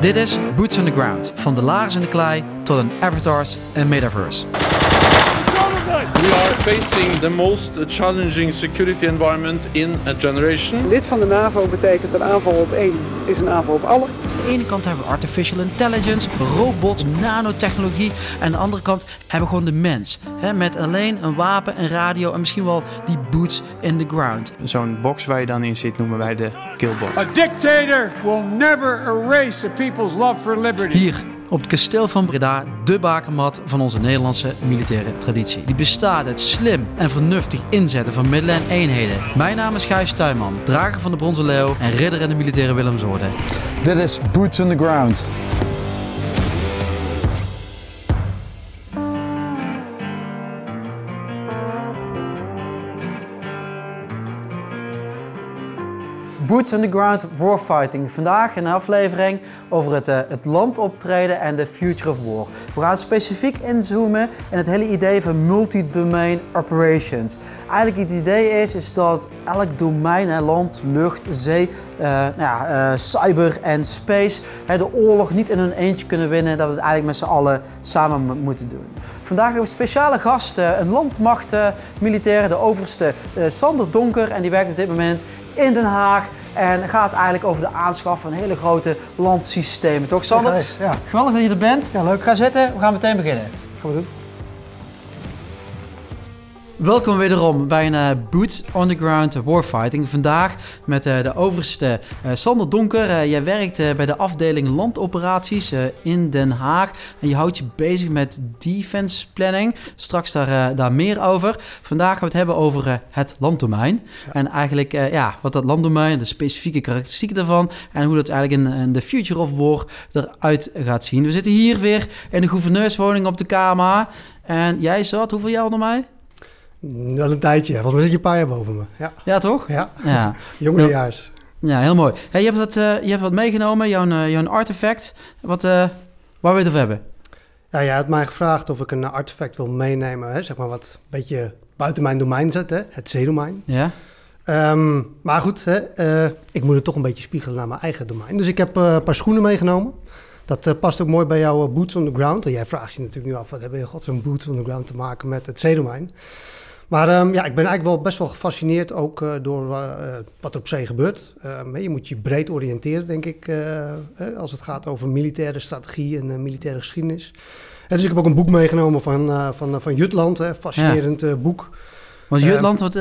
Dit is Boots on the Ground. Van de lagers in de klei tot een avatars en metaverse. We are facing the most challenging security environment in a generation. Lid van de NAVO betekent een aanval op één is een aanval op alle. Aan de ene kant hebben we artificial intelligence, robots, nanotechnologie. En aan de andere kant hebben we gewoon de mens. Hè, met alleen een wapen, een radio en misschien wel die boots in the ground. Zo'n box waar je dan in zit noemen wij de killbox. A dictator will never erase a people's love for liberty. Hier op het kasteel van Breda, de bakermat van onze Nederlandse militaire traditie. Die bestaat uit slim en vernuftig inzetten van middelen en eenheden. Mijn naam is Gijs Tuinman, drager van de Bronzen Leeuw en ridder in de militaire Willemsorde. Dit is Boots on the Ground. Boots on the Ground Warfighting. Vandaag een aflevering over het, uh, het landoptreden en de Future of War. We gaan specifiek inzoomen in het hele idee van multi-domain operations. Eigenlijk het idee is, is dat elk domein, hè, land, lucht, zee, uh, nou ja, uh, cyber en space, hè, de oorlog niet in hun eentje kunnen winnen. Dat we het eigenlijk met z'n allen samen moeten doen. Vandaag hebben we speciale gasten, een landmacht militair, de overste Sander Donker. En die werkt op dit moment in Den Haag. En gaat eigenlijk over de aanschaf van hele grote landsystemen. Toch Sander? Ja, ja. Geweldig dat je er bent. Ja, leuk. Ga zitten, we gaan meteen beginnen. Gaan we doen. Welkom wederom bij een uh, Boots on the Ground Warfighting. Vandaag met uh, de overste uh, Sander Donker. jij werkt bij de afdeling landoperaties in Den Haag. En je houdt je bezig met defense planning. Straks daar, daar meer over. Vandaag gaan we het hebben over het landdomein. Ja. En eigenlijk ja, wat dat landdomein, de specifieke karakteristieken daarvan. En hoe dat eigenlijk in, in de Future of War eruit gaat zien. We zitten hier weer in de gouverneurswoning op de KMA. En jij zat, hoeveel jaar onder mij? Wel een tijdje. Volgens mij zit je een paar jaar boven me. Ja, ja toch? Ja. ja. Jongerejaars. Ja, heel mooi. Hey, je, hebt wat, uh, je hebt wat meegenomen, jouw, uh, jouw artefact. Wat, uh, waar wil je het over hebben? Ja, jij had mij gevraagd of ik een artefact wil meenemen. Hè? Zeg maar wat een beetje buiten mijn domein zet, hè? het zeedomein. Ja. Um, maar goed, hè? ik moet het toch een beetje spiegelen naar mijn eigen domein. Dus ik heb een paar schoenen meegenomen. Dat past ook mooi bij jouw boots on the ground. En jij vraagt je natuurlijk nu af, wat hebben je godsnaam boots on the ground te maken met het zeedomein? Maar um, ja, ik ben eigenlijk wel best wel gefascineerd ook uh, door uh, wat er op zee gebeurt. Um, je moet je breed oriënteren, denk ik, uh, als het gaat over militaire strategie en militaire geschiedenis. En dus ik heb ook een boek meegenomen van, van, van Jutland, hè, fascinerend ja. boek. Want Jutland, wat,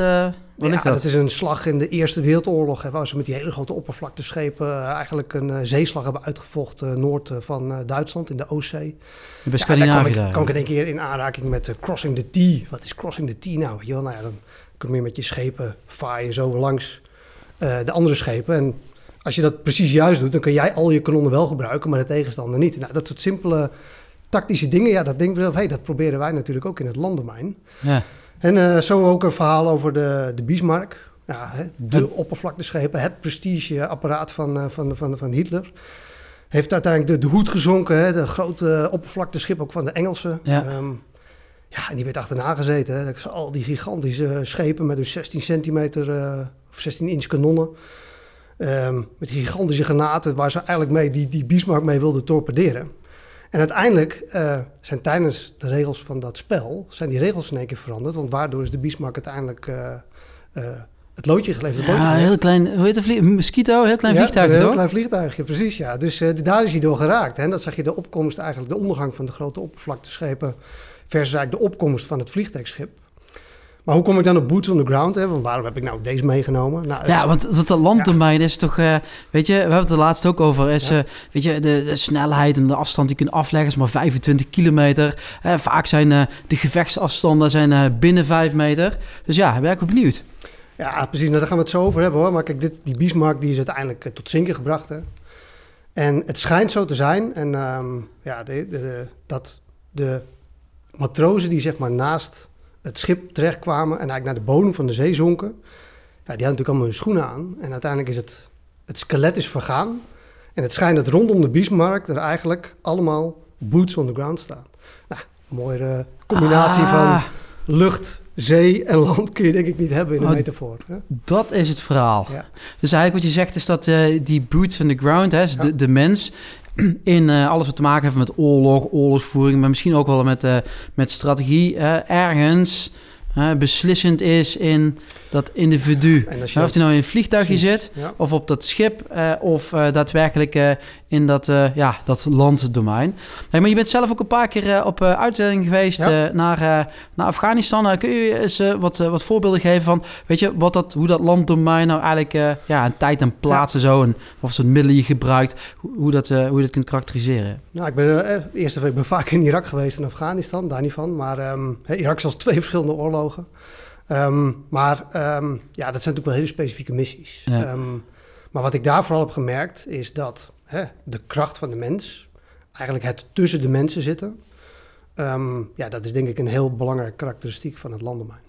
wat ja, is dat? dat is een slag in de Eerste Wereldoorlog, hè, waar ze met die hele grote oppervlakteschepen eigenlijk een zeeslag hebben uitgevochten noord van Duitsland in de Oostzee. Bij Scandinavië ja, kan ik in één keer in aanraking met Crossing the T. Wat is Crossing the T nou? Je, nou ja, dan kun je met je schepen vaaien zo langs uh, de andere schepen. En als je dat precies juist doet, dan kun jij al je kanonnen wel gebruiken, maar de tegenstander niet. Nou, dat soort simpele tactische dingen, ja, dat denk ik wel, hey, dat proberen wij natuurlijk ook in het landdomein. Ja. En uh, zo ook een verhaal over de, de Bismarck. Ja, hè, de en... oppervlakteschepen, het prestigeapparaat van, van, van, van Hitler heeft uiteindelijk de, de hoed gezonken. Hè, de grote oppervlakteschip ook van de Engelsen. Ja. Um, ja, en die werd achterna gezeten. Hè. Al die gigantische schepen met hun 16 centimeter uh, of 16 inch kanonnen. Um, met gigantische granaten waar ze eigenlijk mee die, die Bismarck mee wilden torpederen. En uiteindelijk uh, zijn tijdens de regels van dat spel, zijn die regels in één keer veranderd. Want waardoor is de Bismarck uiteindelijk uh, het loodje geleverd. Ja, loodje heel klein, hoe heet het vlieg? Mosquito, heel klein ja, vliegtuigje, een heel klein vliegtuigje, precies, ja. Dus daar is hij door geraakt. Hè. En dat zag je de opkomst, eigenlijk de ondergang van de grote oppervlakteschepen... versus eigenlijk de opkomst van het vliegtuigschip. Maar hoe kom ik dan op boots on the ground? Hè? Want waarom heb ik nou deze meegenomen? Nou, ja, want dat landdomein ja. is toch... Uh, weet je, we hebben het er laatst ook over. Is, ja. uh, weet je, de, de, snelheid en de afstand die je kunt afleggen is maar 25 kilometer. Uh, vaak zijn de gevechtsafstanden zijn, binnen 5 meter. Dus ja, ben ik benieuwd. Ja, precies. Nou, daar gaan we het zo over hebben hoor. Maar kijk, dit, die Bismarck die is uiteindelijk tot zinken gebracht. Hè? En het schijnt zo te zijn en, um, ja, de, de, de, dat de matrozen die zeg maar naast het schip terechtkwamen en eigenlijk naar de bodem van de zee zonken, ja, die hadden natuurlijk allemaal hun schoenen aan. En uiteindelijk is het, het skelet is vergaan. En het schijnt dat rondom de Bismarck er eigenlijk allemaal boots on the ground staan. Nou, mooie uh, combinatie ah. van lucht, zee en land kun je denk ik niet hebben in een Oh, metafoor. Hè? Dat is het verhaal. Ja. Dus eigenlijk wat je zegt is dat uh, die boots on the ground, hè, dus Ja. de, de mens, in eh, alles wat te maken heeft met oorlog, oorlogsvoering, maar misschien ook wel met, eh, met strategie, eh, ergens beslissend is in dat individu. En Nou, of hij nou in een vliegtuigje Precies, zit, ja. of op dat schip, eh, of eh, daadwerkelijk eh, in dat, eh, ja, dat landdomein. Hey, maar je bent zelf ook een paar keer op uitzending geweest Ja. naar, naar Afghanistan. Kun je eens wat, wat voorbeelden geven van, weet je, wat dat, hoe dat landdomein nou eigenlijk ja, een tijd en plaats en zo, en wat soort middelen je gebruikt, hoe, hoe, dat, hoe je dat kunt karakteriseren? Nou, ik ben eerst ik ben vaak in Irak geweest en Afghanistan, daar niet van. Maar ehm, Irak is als twee verschillende oorlogen. Ehm, maar ehm, ja, dat zijn natuurlijk wel hele specifieke missies. Ja. Ehm, maar wat ik daar vooral heb gemerkt is dat hè, de kracht van de mens, eigenlijk het tussen de mensen zitten, ja, dat is denk ik een heel belangrijke karakteristiek van het landenmijn.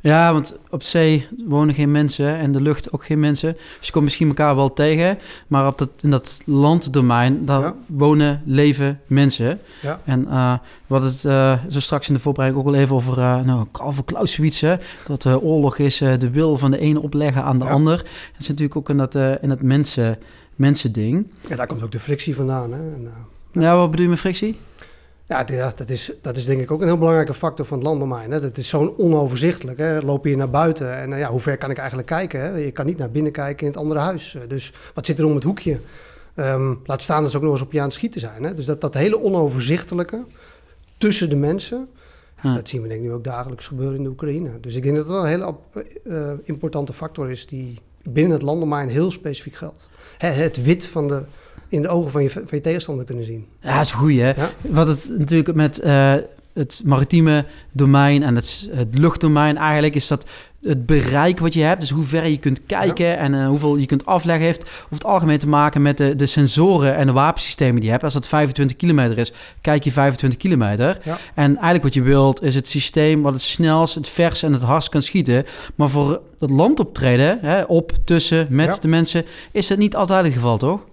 Ja, want op zee wonen geen mensen en de lucht ook geen mensen. Dus je komt misschien elkaar wel tegen. Maar op dat, in dat landdomein, daar Ja. wonen, leven mensen. Ja. En eh wat het eh, zo straks in de voorbereiding ook wel even over uh, nou, Clausewitz. Hè, dat de oorlog is de wil van de ene opleggen aan de Ja. ander. Dat is natuurlijk ook in dat, in dat mensen, mensen ding. Ja, daar komt ook de frictie vandaan. Hè? En, Ja, wat bedoel je met frictie? Ja, dat, is, dat is denk ik ook een heel belangrijke factor van het landdomein. Hè. Dat is zo'n onoverzichtelijk. Hè. Loop je naar buiten en eh, ja, hoe ver kan ik eigenlijk kijken? Hè? Je kan niet naar binnen kijken in het andere huis. Eh, Dus wat zit er om het hoekje? Ehm, laat staan dat ze ook nog eens op je aan het schieten zijn. Hè. Dus dat, dat hele onoverzichtelijke tussen de mensen... ja. Dat zien we denk ik nu ook dagelijks gebeuren in de Oekraïne. Dus ik denk dat dat wel een hele eh, importante factor is... die binnen het landdomein heel specifiek geldt. Hè, het wit van de, in de ogen van je, van je tegenstander kunnen zien. Ja, dat is goeie. Hè? Ja. Wat het natuurlijk met eh, het maritieme domein en het, het luchtdomein eigenlijk is dat het bereik wat je hebt, dus hoe ver je kunt kijken en eh, hoeveel je kunt afleggen, heeft over het algemeen te maken met de, de sensoren en de wapensystemen die je hebt. Als dat 25 kilometer is, kijk je 25 kilometer. Ja. En eigenlijk wat je wilt is het systeem wat het snelst, het vers en het hardst kan schieten. Maar voor dat landoptreden, hè, op, tussen, met Ja. de mensen, is dat niet altijd het geval, toch?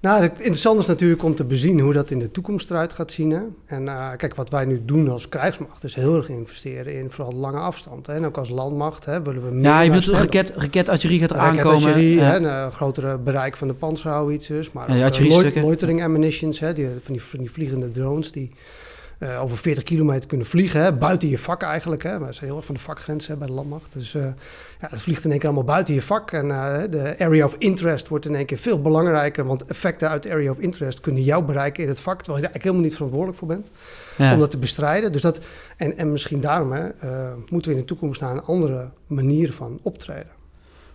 Nou, het interessante is natuurlijk om te bezien hoe dat in de toekomst eruit gaat zien. Hè? En eh, kijk, wat wij nu doen als krijgsmacht is heel erg investeren in vooral lange afstand. Hè? En ook als landmacht hè, willen we meer Ja, je bedoelt raket, raketartillerie gaat er aankomen. Raketartillerie, Ja. een eh, grotere bereik van de panzerhouwitsers. Maar Ja, ook, eh, loitering ammunitions, hè, die, van, die, van die vliegende drones die eh, over 40 kilometer kunnen vliegen. Hè, buiten je vak eigenlijk. Hè. We zijn heel erg van de vakgrens hè, bij de landmacht. Dus eh, ja, het vliegt in één keer allemaal buiten je vak. En eh, de area of interest wordt in één keer veel belangrijker. Want effecten uit de area of interest kunnen jou bereiken in het vak. Terwijl je er eigenlijk helemaal niet verantwoordelijk voor bent Ja. om dat te bestrijden. Dus dat, en, en misschien daarom hè, moeten we in de toekomst naar een andere manier van optreden.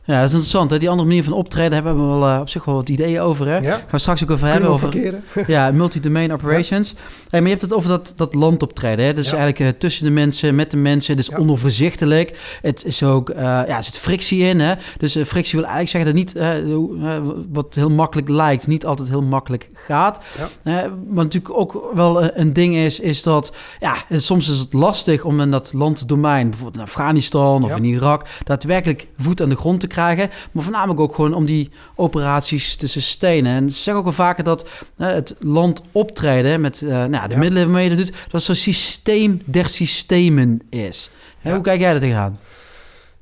Ja, dat is interessant. Hè? Die andere manier van optreden hebben we wel, eh, op zich wel wat ideeën over. Hè? Ja. Gaan we straks ook over Kunnen hebben. Over parkeren? ja, multi-domain operations. Hey, maar je hebt het over dat, dat landoptreden. Hè? Dat is Ja. eigenlijk eh, tussen de mensen, met de mensen. Het is onoverzichtelijk. Het is ook, eh, ja, er zit frictie in. Hè? Dus frictie wil eigenlijk zeggen dat niet, wat heel makkelijk lijkt, niet altijd heel makkelijk gaat. Wat natuurlijk ook wel een ding is, is dat ja, soms is het lastig om in dat landdomein, bijvoorbeeld in Afghanistan of in Irak, daadwerkelijk voet aan de grond te krijgen. Maar voornamelijk ook gewoon om die operaties te sustainen. En ze zeggen ook wel vaker dat het land optreden met eh, nou, de Ja. middelen waarmee je dat doet, dat zo'n systeem der systemen is. Hè, Ja. Hoe kijk jij er tegenaan?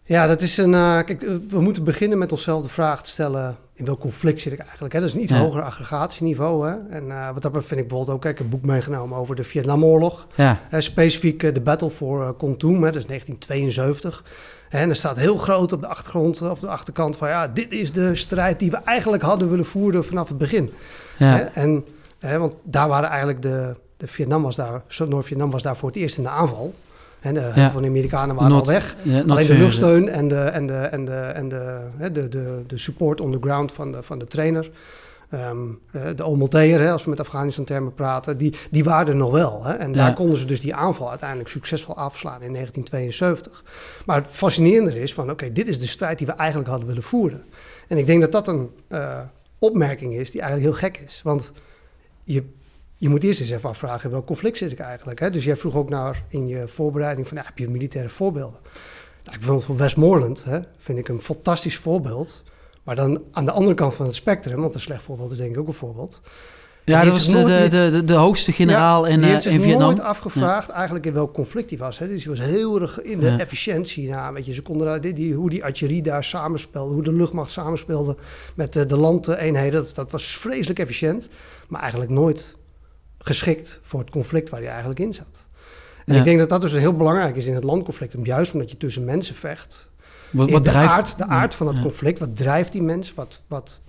Ja, dat is een. eh, kijk, we moeten beginnen met onszelf de vraag te stellen: in welk conflict zit ik eigenlijk? Hè? Dat is een iets Ja. hoger aggregatieniveau. Hè? En eh, wat dat vind ik bijvoorbeeld ook kijk, een boek meegenomen over de Vietnamoorlog. Ja, Hè, specifiek de Battle for uh, Kontum, hè, dat is 1972. En er staat heel groot op de achtergrond, eh, op de achterkant van ja, dit is de strijd die we eigenlijk hadden willen voeren vanaf het begin. Ja, En, want daar waren eigenlijk de, de Vietnam was daar, Noord-Vietnam was daar voor het eerst in de aanval. En de, heel veel van de Amerikanen waren Not- al weg. Alleen de luchtsteun en de, en de, en de, en de, de, de, de support on the ground van de, van de trainer. Ehm, eh, de Omalteer, hè, als we met Afghanistan termen praten, die, die waren er nog wel. Hè? En Ja. daar konden ze dus die aanval uiteindelijk succesvol afslaan in 1972. Maar het fascinerende is van, oké, dit is de strijd die we eigenlijk hadden willen voeren. En ik denk dat dat een eh, opmerking is die eigenlijk heel gek is. Want je, je moet eerst eens even afvragen, welk conflict zit ik eigenlijk? Hè? Dus jij vroeg ook naar in je voorbereiding van, ja, heb je militaire voorbeelden? Nou, bijvoorbeeld van Westmoreland hè, vind ik een fantastisch voorbeeld. Maar dan aan de andere kant van het spectrum, want een slecht voorbeeld is denk ik ook een voorbeeld. Ja, dat was de, de, de, de, de hoogste generaal Ja, in, die eh, heeft zich in Vietnam. nooit afgevraagd eigenlijk in welk conflict hij was. Hè. Dus hij was heel erg in de Ja. efficiëntie. Nou, weet je, ze konden die, die, hoe die artillerie daar samenspeelde, hoe de luchtmacht samenspeelde met eh, de landeenheden. Dat, dat was vreselijk efficiënt. maar eigenlijk nooit geschikt voor het conflict waar hij eigenlijk in zat. En ik denk dat dat dus heel belangrijk is in het landconflict, juist omdat je tussen mensen vecht. Wat, wat de, drijft... aard, de aard van het Ja. conflict, wat drijft die mens? Wat, wat,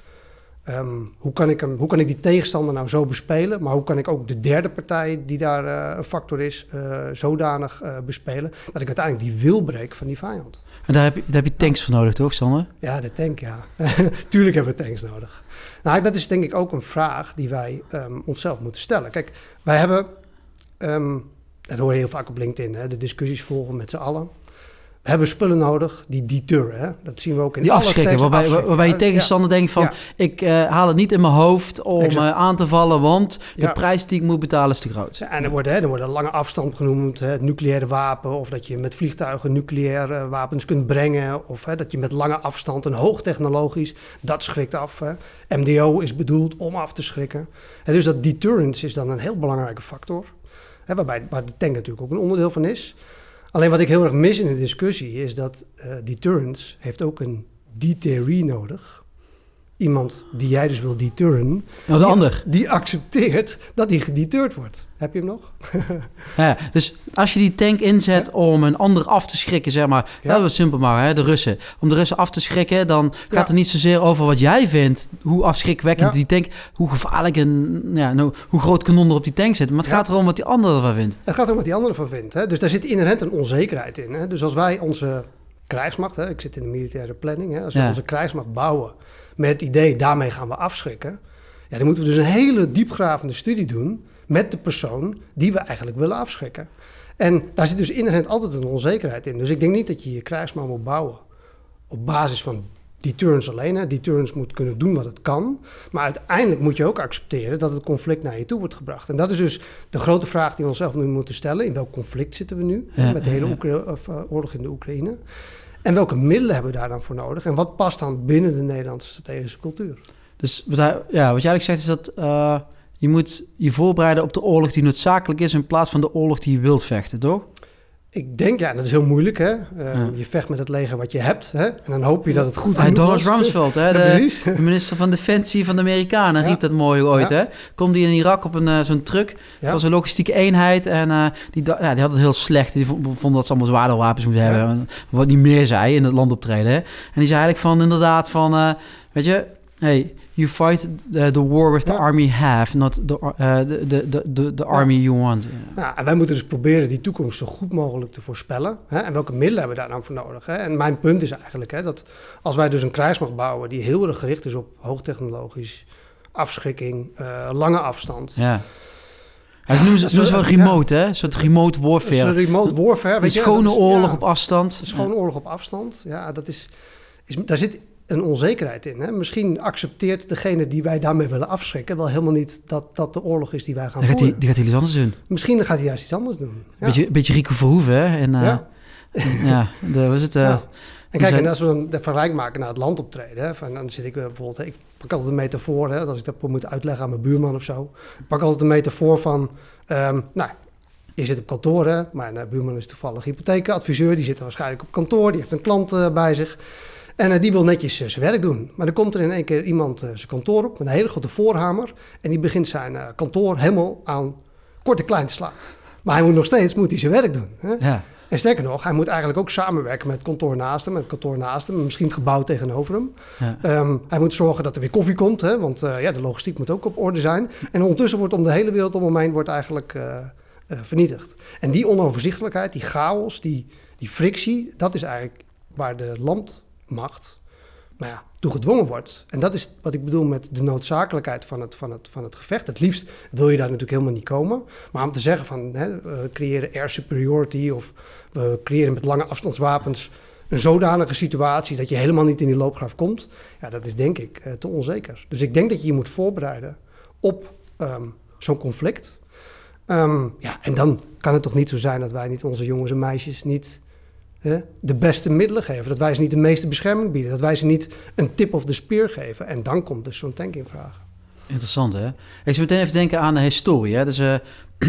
ehm, hoe, kan ik hem, hoe kan ik die tegenstander nou zo bespelen? Maar hoe kan ik ook de derde partij die daar eh, een factor is, eh, zodanig eh, bespelen dat ik uiteindelijk die wil breek van die vijand? En daar heb, je, daar heb je tanks voor nodig, toch, Sander? Ja, de tank, ja. Tuurlijk hebben we tanks nodig. Nou, dat is denk ik ook een vraag die wij ehm, onszelf moeten stellen. Kijk, wij hebben, ehm dat hoor je heel vaak op LinkedIn, hè, de discussies volgen met z'n allen. We hebben spullen nodig die deterren. Hè? Dat zien we ook in Die alle afschrikken, waarbij, afschrikken. waarbij je Ja, tegenstander denkt van... Ja. ik eh, haal het niet in mijn hoofd om eh, aan te vallen... want de Ja. prijs die ik moet betalen is te groot. Ja, En er worden, hè, er worden lange afstand genoemd, hè, het nucleaire wapen, of dat je met vliegtuigen nucleaire wapens kunt brengen, of hè, dat je met lange afstand en hoogtechnologisch, dat schrikt af. Hè. MDO is bedoeld om af te schrikken. Hè, dus dat deterrence is dan een heel belangrijke factor, hè, waarbij, waar de tank natuurlijk ook een onderdeel van is. Alleen wat ik heel erg mis in de discussie is dat eh, deterrence heeft ook een deterree nodig. Iemand die jij dus wil deterren, Nou, de die- ander. die accepteert dat hij gedeterred wordt. Heb je hem nog? Ja, dus als je die tank inzet om een ander af te schrikken, zeg maar, Ja. dat was simpel maar, hè, de Russen. Om de Russen af te schrikken, dan gaat Ja. het niet zozeer over wat jij vindt, hoe afschrikwekkend die tank, hoe gevaarlijk en ja, nou, hoe groot kanon er op die tank zit. Maar het gaat erom wat die ander ervan vindt. Het gaat om wat die ander ervan vindt. Hè? Dus daar zit inherent een onzekerheid in. Hè? Dus als wij onze krijgsmacht, hè? ik zit in de militaire planning, hè? als we Ja. onze krijgsmacht bouwen met het idee daarmee gaan we afschrikken, ja, dan moeten we dus een hele diepgravende studie doen met de persoon die we eigenlijk willen afschrikken. En daar zit dus inherent altijd een onzekerheid in. Dus ik denk niet dat je je krijgsmacht moet bouwen op basis van deterrence alleen. Hè. Deterrence moet kunnen doen wat het kan. Maar uiteindelijk moet je ook accepteren dat het conflict naar je toe wordt gebracht. En dat is dus de grote vraag die we onszelf nu moeten stellen. In welk conflict zitten we nu hè, met de hele ja. Eh, oorlog in de Oekraïne? En welke middelen hebben we daar dan voor nodig? En wat past dan binnen de Nederlandse strategische cultuur? Dus wat, ja, wat jij eigenlijk zegt is dat eh, je moet je voorbereiden op de oorlog die noodzakelijk is in plaats van de oorlog die je wilt vechten, toch? Ik denk, ja, dat is heel moeilijk. Hè? Eh, Ja. Je vecht met het leger wat je hebt. Hè? En dan hoop je dat het goed genoeg Donald was. Rumsfeld, hè, de, de minister van Defensie van de Amerikanen, Ja. riep dat mooi ooit. Hè? Komt die in Irak op een, eh, zo'n truck Ja. van zo'n logistieke eenheid. En eh, die, die had het heel slecht. Die vond, vond dat ze allemaal zwaardere wapens moeten Ja. hebben. Wat niet meer zei in het land optreden. Hè? En die zei eigenlijk van inderdaad van... eh, weet je, hey, you fight the, the war with the Ja. army have, not the, uh, the, the, the, the, army you want. Ja, en wij moeten dus proberen die toekomst zo goed mogelijk te voorspellen. Hè? En welke middelen hebben we daar dan voor nodig? Hè? En mijn punt is eigenlijk hè, dat als wij dus een krijgsmacht bouwen die heel erg gericht is op hoogtechnologisch, afschrikking, eh, lange afstand. Ja. Ja, ze noemen ze, dat is noemen ze wel remote, hè? Een soort remote een warfare. remote warfare. Een weet je, schone dat is- oorlog ja, op afstand. Een schone oorlog op afstand. Ja, dat is, is, daar zit een onzekerheid in. Hè? Misschien accepteert degene die wij daarmee willen afschrikken wel helemaal niet dat dat de oorlog is die wij gaan Dan gaat hij, voeren. die gaat hij iets anders doen. Misschien gaat hij juist iets anders doen. Ja. Beetje, beetje Rico Verhoeven, hè? En, eh, Ja. ja, de, was het... eh, Ja. En kijk, en als we dan de vergelijk maken naar het land optreden, hè, van, dan zit ik bijvoorbeeld, ik pak altijd een metafoor, hè, als ik dat moet uitleggen aan mijn buurman of zo. Ik pak altijd een metafoor van, ehm, nou, je zit op kantoor, hè, mijn eh, buurman is toevallig hypotheekadviseur, die zit er waarschijnlijk op kantoor, die heeft een klant eh, bij zich. En eh, die wil netjes eh, zijn werk doen. Maar dan komt er in één keer iemand eh, zijn kantoor op met een hele grote voorhamer. En die begint zijn kantoor helemaal aan kort en klein te slaan. Maar hij moet nog steeds moet hij zijn werk doen. Hè? ja. En sterker nog, hij moet eigenlijk ook samenwerken met het kantoor naast hem, met het kantoor naast hem, misschien het gebouw tegenover hem. Ja. Ehm, hij moet zorgen dat er weer koffie komt, hè, want ja, de logistiek moet ook op orde zijn. En ondertussen wordt om de hele wereld om hem heen wordt eigenlijk vernietigd. En die onoverzichtelijkheid, die chaos, die, die frictie, dat is eigenlijk waar de landmacht nou ja, toe gedwongen wordt. En dat is wat ik bedoel met de noodzakelijkheid van het, van, het, van het gevecht. Het liefst wil je daar natuurlijk helemaal niet komen. Maar om te zeggen van hè, we creëren air superiority of we creëren met lange afstandswapens een zodanige situatie dat je helemaal niet in die loopgraaf komt. Ja, dat is denk ik eh, te onzeker. Dus ik denk dat je je moet voorbereiden op ehm, zo'n conflict. Ehm, ja, en dan kan het toch niet zo zijn dat wij niet onze jongens en meisjes niet de beste middelen geven. Dat wij ze niet de meeste bescherming bieden. Dat wij ze niet een tip of de spear geven. En dan komt dus zo'n tank in vraag. Interessant, hè? Ik zou meteen even denken aan de historie, hè? Dus, eh,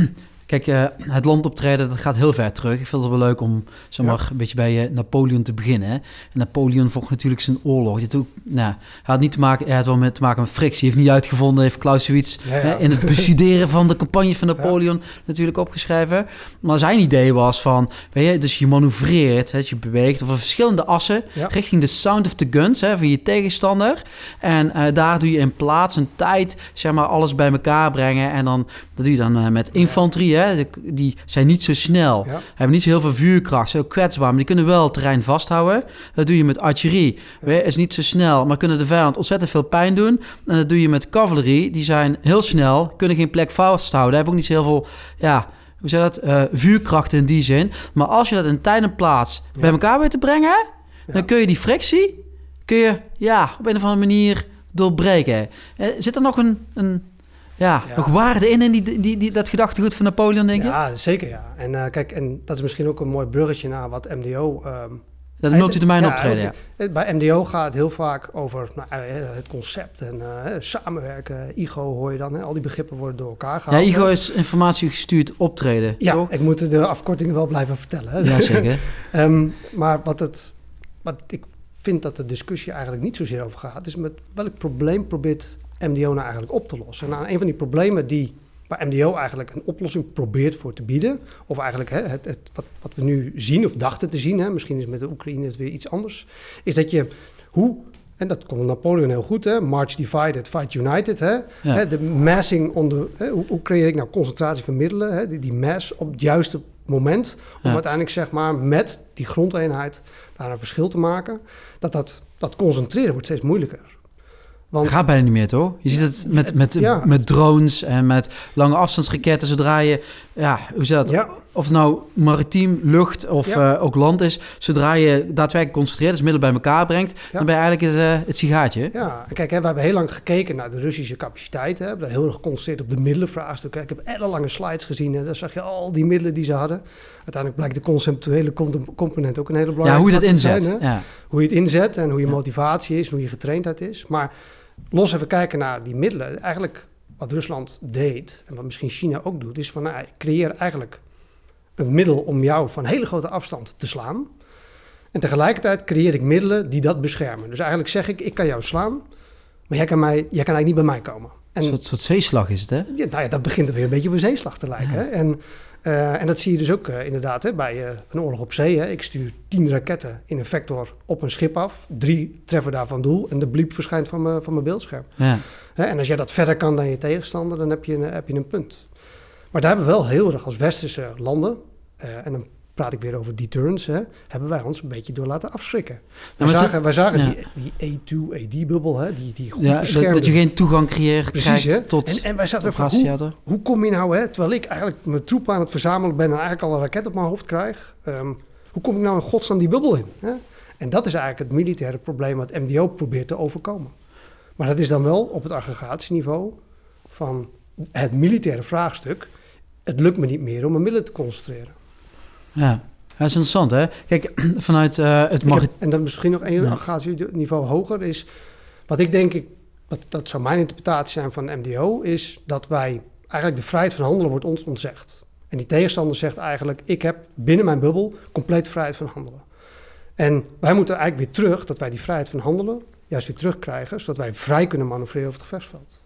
Kijk, eh, het landoptreden, dat gaat heel ver terug. Ik vind het wel leuk om, zeg maar, Ja. een beetje bij eh, Napoleon te beginnen. hè. En Napoleon vocht natuurlijk zijn oorlog. Dit ook, nou, hij had niet te maken, hij had wel met te maken met frictie. Hij heeft niet uitgevonden, heeft Clausewitz Ja, ja. hè, in het bestuderen van de campagne van Napoleon natuurlijk opgeschreven. Maar zijn idee was van, weet je, dus je manoeuvreert, hè, dus je beweegt over verschillende assen richting de sound of the guns hè, van je tegenstander. En eh, daar doe je in plaats en tijd, zeg maar, alles bij elkaar brengen. En dan, dat doe je dan met infanterie, hè. Die- zijn niet zo snel, Ja. hebben niet zo heel veel vuurkracht, zijn ook kwetsbaar, maar die kunnen wel het terrein vasthouden. Dat doe je met weet je, is niet zo snel, maar kunnen de vijand ontzettend veel pijn doen. En dat doe je met cavalerie, die zijn heel snel, kunnen geen plek vasthouden, hebben ook niet zo heel veel, ja... Hoe zeg dat? Eh, vuurkracht in die zin. Maar als je dat in tijd en plaats bij elkaar weet te brengen, dan kun je die frictie, kun je ja, op een of andere manier doorbreken. Eh, zit er nog een, een ja, Ja. nog waarde in, in die, die, die, dat gedachtegoed van Napoleon, denk je? Ja, zeker ja. En eh, kijk, en dat is misschien ook een mooi bruggetje naar wat MDO... ehm, dat multidomein ja, optreden, ja. eh, Bij MDO gaat het heel vaak over nou, eh, het concept en eh, samenwerken. IGO hoor je dan, hè? al die begrippen worden door elkaar Ja, gehaald. IGO is informatie gestuurd optreden, Ja, toch? ik moet de afkortingen wel blijven vertellen. Hè? Ja, zeker. Ehm, maar wat, het, wat ik vind dat de discussie eigenlijk niet zozeer over gaat, is met welk probleem probeert MDO nou eigenlijk op te lossen. Nou, een van die problemen die waar MDO eigenlijk een oplossing probeert voor te bieden, of eigenlijk hè, het, het, wat, wat we nu zien of dachten te zien, hè, misschien is met de Oekraïne het weer iets anders, is dat je hoe, en dat kon Napoleon heel goed, hè, March divided, fight united, hè, Ja. hè, de massing on the, hè, hoe, hoe creëer ik nou concentratie van middelen, hè, die, die mass op het juiste moment, om Ja. uiteindelijk zeg maar met die grondeenheid daar een verschil te maken, dat dat, dat concentreren wordt steeds moeilijker. Want Gaat bijna niet meer, toch? Je ziet het met, met, Ja. met drones en met lange afstandsraketten. Zodra je, ja, hoe je dat? ja, Of het nou maritiem, lucht of Ja. eh, ook land is. Zodra je daadwerkelijk concentreert, dus middelen bij elkaar brengt, dan ben je eigenlijk het, eh, het sigaartje. Ja, en kijk, hè, we hebben heel lang gekeken naar de Russische capaciteiten. Hè. We hebben heel erg geconcentreerd op de middelenvraagstuk. Ik heb hele lange slides gezien en daar zag je al die middelen die ze hadden. Uiteindelijk blijkt de conceptuele com- component ook een hele Ja, belangrijke hoe je dat inzet. zijn, hè. ja. Hoe je het inzet en hoe je Ja. motivatie is, hoe je getraindheid is. Maar los even kijken naar die middelen. Eigenlijk wat Rusland deed en wat misschien China ook doet, is van nou, ik creëer eigenlijk een middel om jou van hele grote afstand te slaan. En tegelijkertijd creëer ik middelen die dat beschermen. Dus eigenlijk zeg ik, ik kan jou slaan, maar jij kan, mij, jij kan eigenlijk niet bij mij komen. En Een soort, soort zeeslag is het, hè? ja, nou ja, dat begint er weer een beetje op een zeeslag te lijken. Hè? En, eh, en dat zie je dus ook eh, inderdaad hè, bij eh, een oorlog op zee. Hè? Ik stuur tien raketten in een vector op een schip af. Drie treffen daarvan doel en de bliep verschijnt van mijn, van mijn beeldscherm. Ja. En als jij dat verder kan dan je tegenstander, dan heb je een, heb je een punt. Maar daar hebben we wel heel erg als westerse landen, en dan praat ik weer over deterrence, hè, hebben wij ons een beetje door laten afschrikken. Wij zagen, wij zagen ja. die, die A2-AD-bubbel, hè, die, die goed Ja, dat, beschermde... dat je geen toegang creëert, Precies, krijgt hè? tot en, en wij zaten van, hoe kom je nou, hè, terwijl ik eigenlijk mijn troep aan het verzamelen ben en eigenlijk al een raket op mijn hoofd krijg, ehm, hoe kom ik nou in godsnaam die bubbel in? Hè? En dat is eigenlijk het militaire probleem wat MDO probeert te overkomen. Maar dat is dan wel op het aggregatieniveau van het militaire vraagstuk. Het lukt me niet meer om mijn middelen te concentreren. Ja. dat is interessant, hè? Kijk, vanuit eh, het mag... heb- en dan misschien nog één Ja. aggregatieniveau hoger is... Wat ik denk, ik, wat, dat zou mijn interpretatie zijn van MDO... is dat wij... Eigenlijk de vrijheid van handelen wordt ons ontzegd. En die tegenstander zegt eigenlijk... ik heb binnen mijn bubbel compleet vrijheid van handelen. En wij moeten eigenlijk weer terug... dat wij die vrijheid van handelen juist weer terugkrijgen... zodat wij vrij kunnen manoeuvreren over het gevechtsveld.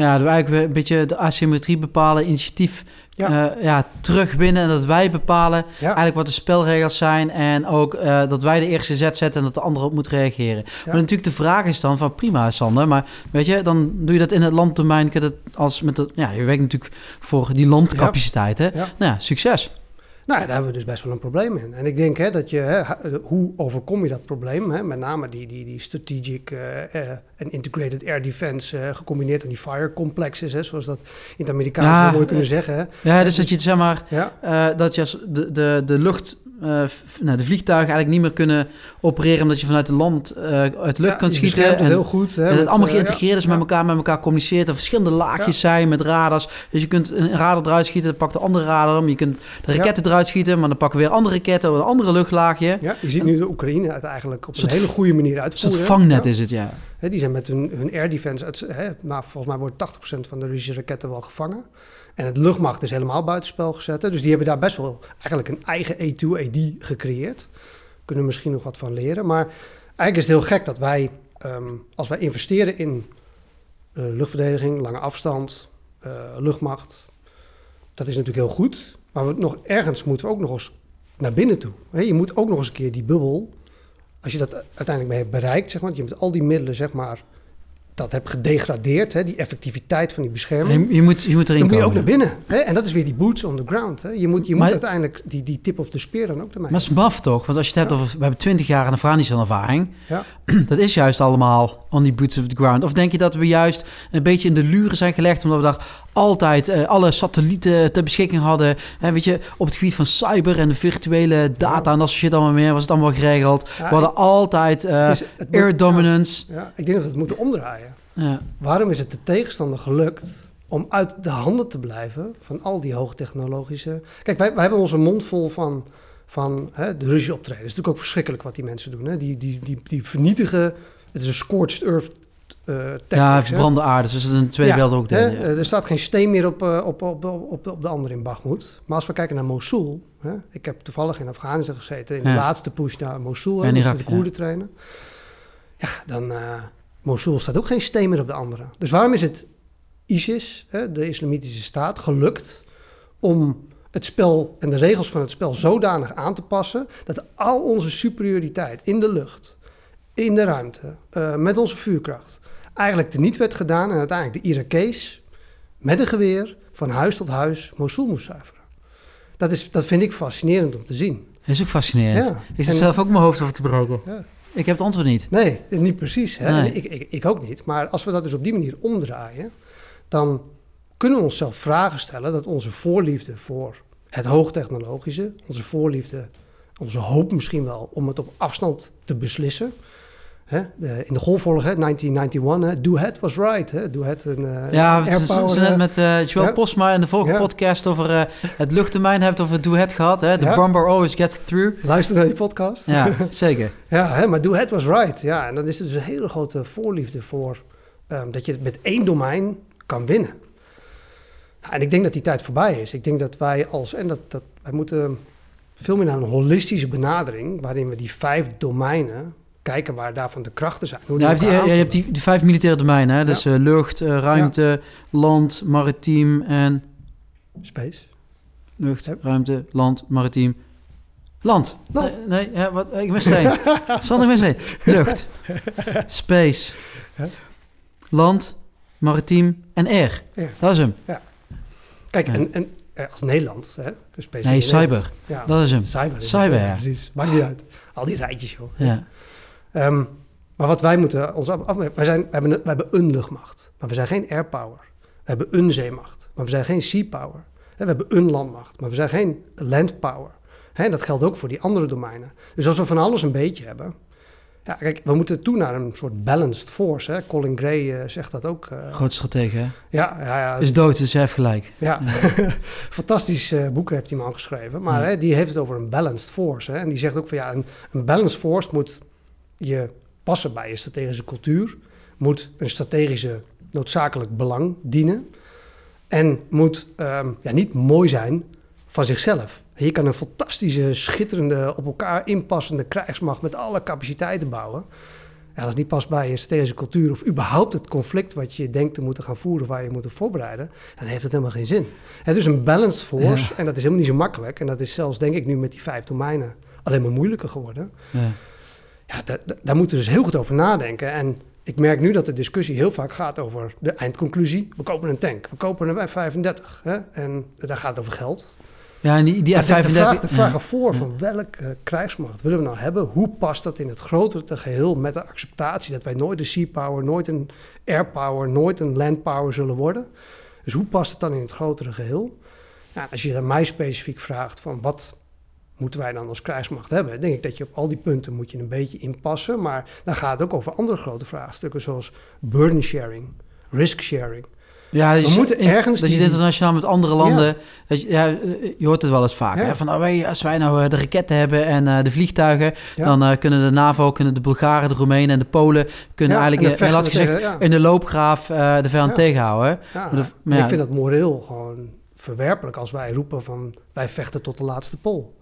Ja, eigenlijk een beetje de asymmetrie bepalen, initiatief Ja. ja. ja, terugwinnen. En dat wij bepalen Ja, eigenlijk wat de spelregels zijn. En ook eh, dat wij de eerste zet zetten en dat de andere op moet reageren. Maar natuurlijk de vraag is dan van prima Sander, maar weet je, dan doe je dat in het landdomein. kun je dat als met de, ja, je werkt natuurlijk voor die landcapaciteit. Hè? Nou ja, succes. Nou, daar hebben we dus best wel een probleem in. En ik denk hè, dat je, hè, ha- hoe overkom je dat probleem? Hè? Met name die, die, die strategic eh, eh, en integrated air defense eh, gecombineerd aan die fire complexes, hè, zoals dat in het Amerikaans Ja, mooi kunnen eh, zeggen. Hè? Ja, dus dat je zeg maar, Ja, eh, dat je als de, de, de lucht, nou, de vliegtuigen eigenlijk niet meer kunnen opereren omdat je vanuit de land, eh, uit de lucht ja, kan schieten. het En, heel goed. Hè, en het allemaal eh, geïntegreerd is ja, met ja. elkaar, met elkaar communiceert. Er verschillende laagjes zijn met radars. Dus je kunt een radar eruit schieten, dan pakt de andere radar hem. Je kunt de raketten eruit schieten, maar dan pakken we weer andere raketten, een andere luchtlaagje. Ja, je ziet nu de Oekraïne het eigenlijk op een hele goede manier uitvoeren. soort vangnet is het, ja. Die zijn met hun, hun air defense, uit, maar volgens mij wordt 80% van de Russische raketten wel gevangen. En het luchtmacht is helemaal buitenspel gezet. Dus die hebben daar best wel eigenlijk een eigen E2AD gecreëerd. Kunnen we misschien nog wat van leren. Maar eigenlijk is het heel gek dat wij, ehm, als wij investeren in eh, luchtverdediging, lange afstand, eh, luchtmacht, dat is natuurlijk heel goed. Maar we, nog ergens moeten we ook nog eens naar binnen toe. Je moet ook nog eens een keer die bubbel, als je dat uiteindelijk mee hebt bereikt, zeg maar, je met al die middelen, zeg maar, dat hebt gedegradeerd, hè, die effectiviteit van die bescherming. Je, je moet, je moet erin Dan moet je ook naar binnen. Hè? En dat is weer die boots on the ground. Hè? Je moet, je Maar- moet uiteindelijk die, die tip of the spear dan ook ermee. Maar het is maf toch? Want als je het hebt over... We hebben twintig jaar een Afghanistan-ervaring. Ja. Dat is juist allemaal on the boots of the ground. Of denk je dat we juist een beetje in de luren zijn gelegd... omdat we daar altijd eh, alle satellieten ter beschikking hadden. En weet je, op het gebied van cyber en de virtuele data... en dat soort shit allemaal meer, was het allemaal geregeld. Ja, we hadden altijd eh, Het is- het moet- air dominance. Ja, ik denk dat we het moeten omdraaien. Ja. Waarom is het de tegenstander gelukt om uit de handen te blijven van al die hoogtechnologische... Kijk, wij, wij hebben onze mond vol van, van hè, de Russische optreden. Het is natuurlijk ook verschrikkelijk wat die mensen doen. Hè? Die, die, die, die vernietigen... Het is een scorched earth eh ja, hè? verbrande aarde. Dus dat is een tweede Ja, ook hè, ja. eh, Er staat geen steen meer op, eh, op, op, op, op, de andere in Bakhmut. Maar als we kijken naar Mosul. Hè, ik heb toevallig in Afghanistan gezeten. In de Ja. laatste push naar Mosul. En Irak, de ja. Koerden trainen. Ja, dan... eh Mosul staat ook geen steen meer op de andere. Dus waarom is het ISIS, hè, de islamitische staat, gelukt om het spel en de regels van het spel zodanig aan te passen dat al onze superioriteit in de lucht, in de ruimte, met onze vuurkracht, eigenlijk teniet werd gedaan en uiteindelijk de Irakees met een geweer van huis tot huis Mosul moest zuiveren. Dat, is, dat vind ik fascinerend om te zien. Dat is ook fascinerend. Ja. Ik zit En- zelf ook mijn hoofd over te breken. Ja. Ik heb het antwoord niet. Nee, niet precies. Hè? Nee. Ik, ik, ik ook niet. Maar als we dat dus op die manier omdraaien, dan kunnen we onszelf vragen stellen dat onze voorliefde voor het hoogtechnologische, onze voorliefde, onze hoop misschien wel om het op afstand te beslissen. Hè? De, in de golfoorlog, hè, 1991, hè, Do Het was right. Hè? Do Het een eh, Ja, we zijn net eh, met eh Joel ja. Posma in de vorige Ja. podcast over eh, het luchttermijn hebben het over Do Het gehad. Hè? The Ja. bomber always gets through. Luister naar die podcast. Ja, zeker. Ja, hè, maar do it was right. Ja, en dan is er dus een hele grote voorliefde voor ehm, dat je het met één domein kan winnen. Nou, en ik denk dat die tijd voorbij is. Ik denk dat wij als, en dat, dat wij moeten veel meer naar een holistische benadering, waarin we die vijf domeinen kijken waar daarvan de krachten zijn. Hoe Ja, je, hebt die, elkaar je hebt die, die vijf militaire domeinen. Hè? Dus Ja. eh, lucht, eh, ruimte, land, maritiem en... Space. Lucht, Ja. ruimte, land, maritiem... Land. Land. Nee, wat, ik er één. Sander, ik mis één. Lucht, space, Ja. land, maritiem en air. Dat is hem. Kijk, Ja. en, en eh, als Nederland, hè, Nee, cyber. Ja, Dat is hem. cyber. Cyber, ja. Precies, maakt niet uit. Al die rijtjes, joh. Ja. Ehm, maar wat wij moeten ons wij, zijn, wij, hebben, wij hebben een luchtmacht, maar we zijn geen airpower. We hebben een zeemacht, maar we zijn geen seapower. Hè, We hebben een landmacht, maar we zijn geen landpower. Hè, En dat geldt ook voor die andere domeinen. Dus als we van alles een beetje hebben. Ja, kijk, we moeten toe naar een soort balanced force. Hè. Colin Gray eh, zegt dat ook. eh, Groot stratege, hè? ja, ja, ja, Is dood, dus hij heeft gelijk. ja, fantastisch eh, boek heeft die man geschreven. Maar Ja. hè, die heeft het over een balanced force. Hè, en die zegt ook van ja, een, een balanced force moet je passen bij je strategische cultuur. Moet een strategische noodzakelijk belang dienen. En moet ehm, ja, niet mooi zijn van zichzelf. Je kan een fantastische, schitterende, op elkaar inpassende krijgsmacht met alle capaciteiten bouwen. Ja, als het niet past bij je strategische cultuur of überhaupt het conflict wat je denkt te moeten gaan voeren, waar je moet op voorbereiden, dan heeft het helemaal geen zin. Het is een balanced force en dat is helemaal niet zo makkelijk. En dat is zelfs, denk ik, nu met die vijf domeinen alleen maar moeilijker geworden. Ja. Ja, da- da- daar moeten we dus heel goed over nadenken. En ik merk nu dat de discussie heel vaak gaat over de eindconclusie. We kopen een tank, we kopen een F-35. Hè? En daar gaat het over geld. Ja, en die, die Maar F-35... de, vraag, de vraag ja. ervoor van welke krijgsmacht willen we nou hebben? Hoe past dat in het grotere geheel met de acceptatie dat wij nooit een sea power, nooit een air power, nooit een land power zullen worden? Dus hoe past het dan in het grotere geheel? Ja, als je aan mij specifiek vraagt van wat moeten wij dan als krijgsmacht hebben, denk ik dat je op al die punten moet je een beetje inpassen. Maar dan gaat het ook over andere grote vraagstukken zoals burden sharing, risk sharing. Ja, We dus moeten in- ergens dat je internationaal met andere landen... Dat je, ja, eh, je hoort het wel eens vaak. Ja. Hè? Van, oh, wij, als wij nou eh, de raketten hebben en eh, de vliegtuigen... Ja. dan kunnen de NAVO, kunnen de Bulgaren, de Roemenen en de Polen... kunnen Ja, en eigenlijk, eh, laat gezegd, tegen- ja. in de loopgraaf de vijand Ja. tegenhouden. Ja, Maar de- en maar ja. ik vind dat moreel gewoon verwerpelijk als wij roepen van wij vechten tot de laatste pol.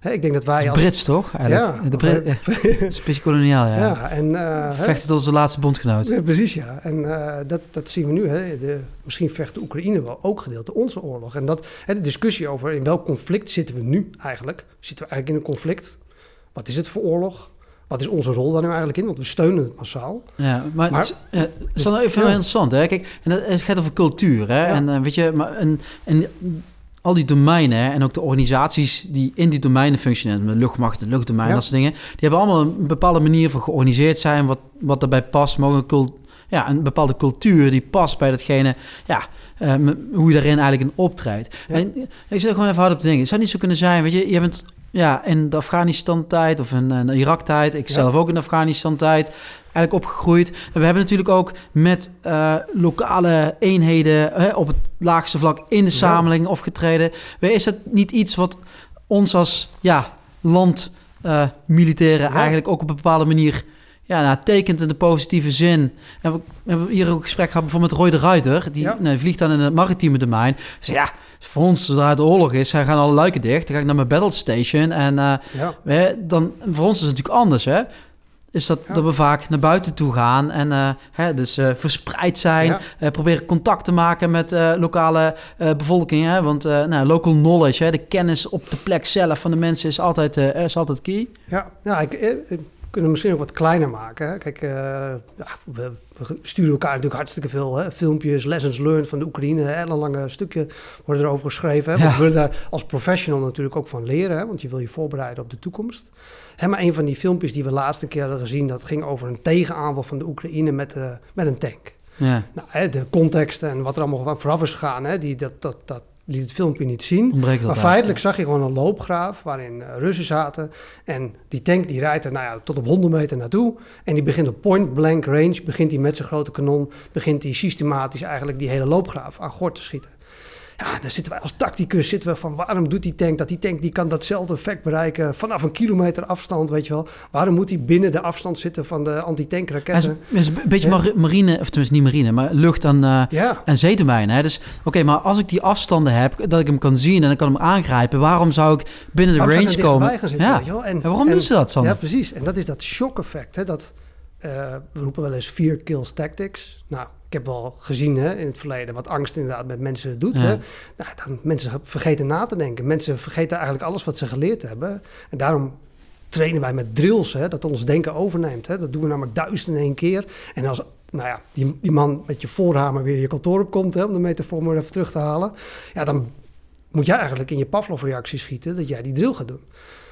Hè, ik denk dat wij als... Brits, toch? Eigenlijk. Ja, de Brit, beetje koloniaal, ja. ja. en eh, Vechten tot onze laatste bondgenoot. Ja, precies, ja. En eh, dat, dat zien we nu. Hè. De, misschien vecht de Oekraïne wel ook gedeelte onze oorlog. En dat, hè, de discussie over in welk conflict zitten we nu eigenlijk. Zitten we eigenlijk in een conflict? Wat is het voor oorlog? Wat is onze rol daar nu eigenlijk in? Want we steunen het massaal. Ja, maar, Maar- het is- eh, dan even Ja. interessant, hè? Kijk, en het gaat over cultuur, hè? Ja. En eh, weet je, maar en, en al die domeinen hè, en ook de organisaties die in die domeinen functioneren, de luchtmacht, de luchtdomein, Ja. dat soort dingen, die hebben allemaal een bepaalde manier van georganiseerd zijn, wat, wat daarbij past, maar ook een, cult, ja, een bepaalde cultuur die past bij datgene, ja, eh, hoe je daarin eigenlijk in optreedt. Ja. En eh, ik zit gewoon even hard op te denken. Het zou niet zo kunnen zijn, weet je, je bent ja, in de Afghanistan-tijd of in, in de Irak-tijd, ik Ja. zelf ook in de Afghanistan-tijd, eigenlijk opgegroeid. We hebben natuurlijk ook met eh, lokale eenheden hè, op het laagste vlak in de Ja. samenleving opgetreden. Is dat niet iets wat ons als ja, land eh, militairen Ja. eigenlijk ook op een bepaalde manier ja, nou, tekent in de positieve zin? En we, hebben hier ook een gesprek gehad bijvoorbeeld met Roy de Ruiter. Die Ja. nou, vliegt dan in het maritieme domein. Ze ja, voor ons, zodra het oorlog is, gaan alle luiken dicht. Dan ga ik naar mijn battle station en... Ja. Hè, dan, voor ons is het natuurlijk anders, hè? Is dat, Ja. dat we vaak naar buiten toe gaan en eh, hè, dus eh, verspreid zijn. Ja. eh, proberen contact te maken met lokale bevolking. Hè? Want nou, local knowledge, hè, de kennis op de plek zelf van de mensen is altijd, is altijd key. Ja, ja ik, kunnen het misschien ook wat kleiner maken. Hè. Kijk, eh, ja, we, we sturen elkaar natuurlijk hartstikke veel hè. filmpjes, lessons learned van de Oekraïne. Hè. Hele lange stukken worden erover geschreven. Hè. Ja. We willen daar als professional natuurlijk ook van leren, hè, want je wil je voorbereiden op de toekomst. Hè, maar een van die filmpjes die we laatste keer hadden gezien, dat ging over een tegenaanval van de Oekraïne met, eh, met een tank. Ja, Nou, hè, de context en wat er allemaal vooraf is gegaan, hè, die, dat, dat, dat liet het filmpje niet zien. ontbreekt Maar feitelijk zag je gewoon een loopgraaf waarin eh, Russen zaten. En die tank die rijdt er nou ja, tot op 100 meter naartoe. En die begint op point blank range, begint hij met zijn grote kanon, begint hij systematisch eigenlijk die hele loopgraaf aan gort te schieten. Ja, dan zitten wij als tacticus zitten we van waarom doet die tank dat? Die tank die kan datzelfde effect bereiken vanaf een kilometer afstand, weet je wel. Waarom moet hij binnen de afstand zitten van de Het is, antitankraketten? is een beetje Ja. marine, of tenminste niet marine, maar lucht en, eh Ja, en zeedomein. Hè? Dus oké, maar als ik die afstanden heb, dat ik hem kan zien en ik kan hem aangrijpen, waarom zou ik binnen de waarom range komen? zitten, ja. En, En waarom en- doen ze dat, Sander? Ja, precies. En dat is dat shock effect. Hè? Dat, eh, we roepen wel eens fear kills tactics. Nou, ik heb wel gezien hè, in het verleden wat angst inderdaad met mensen doet. Ja. Hè? Nou, dan, mensen vergeten na te denken. Mensen vergeten eigenlijk alles wat ze geleerd hebben. En daarom trainen wij met drills, hè, dat ons denken overneemt. Hè? Dat doen we namelijk duizend in één keer. En als nou ja, die, die man met je voorhamer weer je kantoor opkomt, hè, om de metafoor maar even terug te halen. Ja, dan moet jij eigenlijk in je Pavlov-reactie schieten dat jij die drill gaat doen.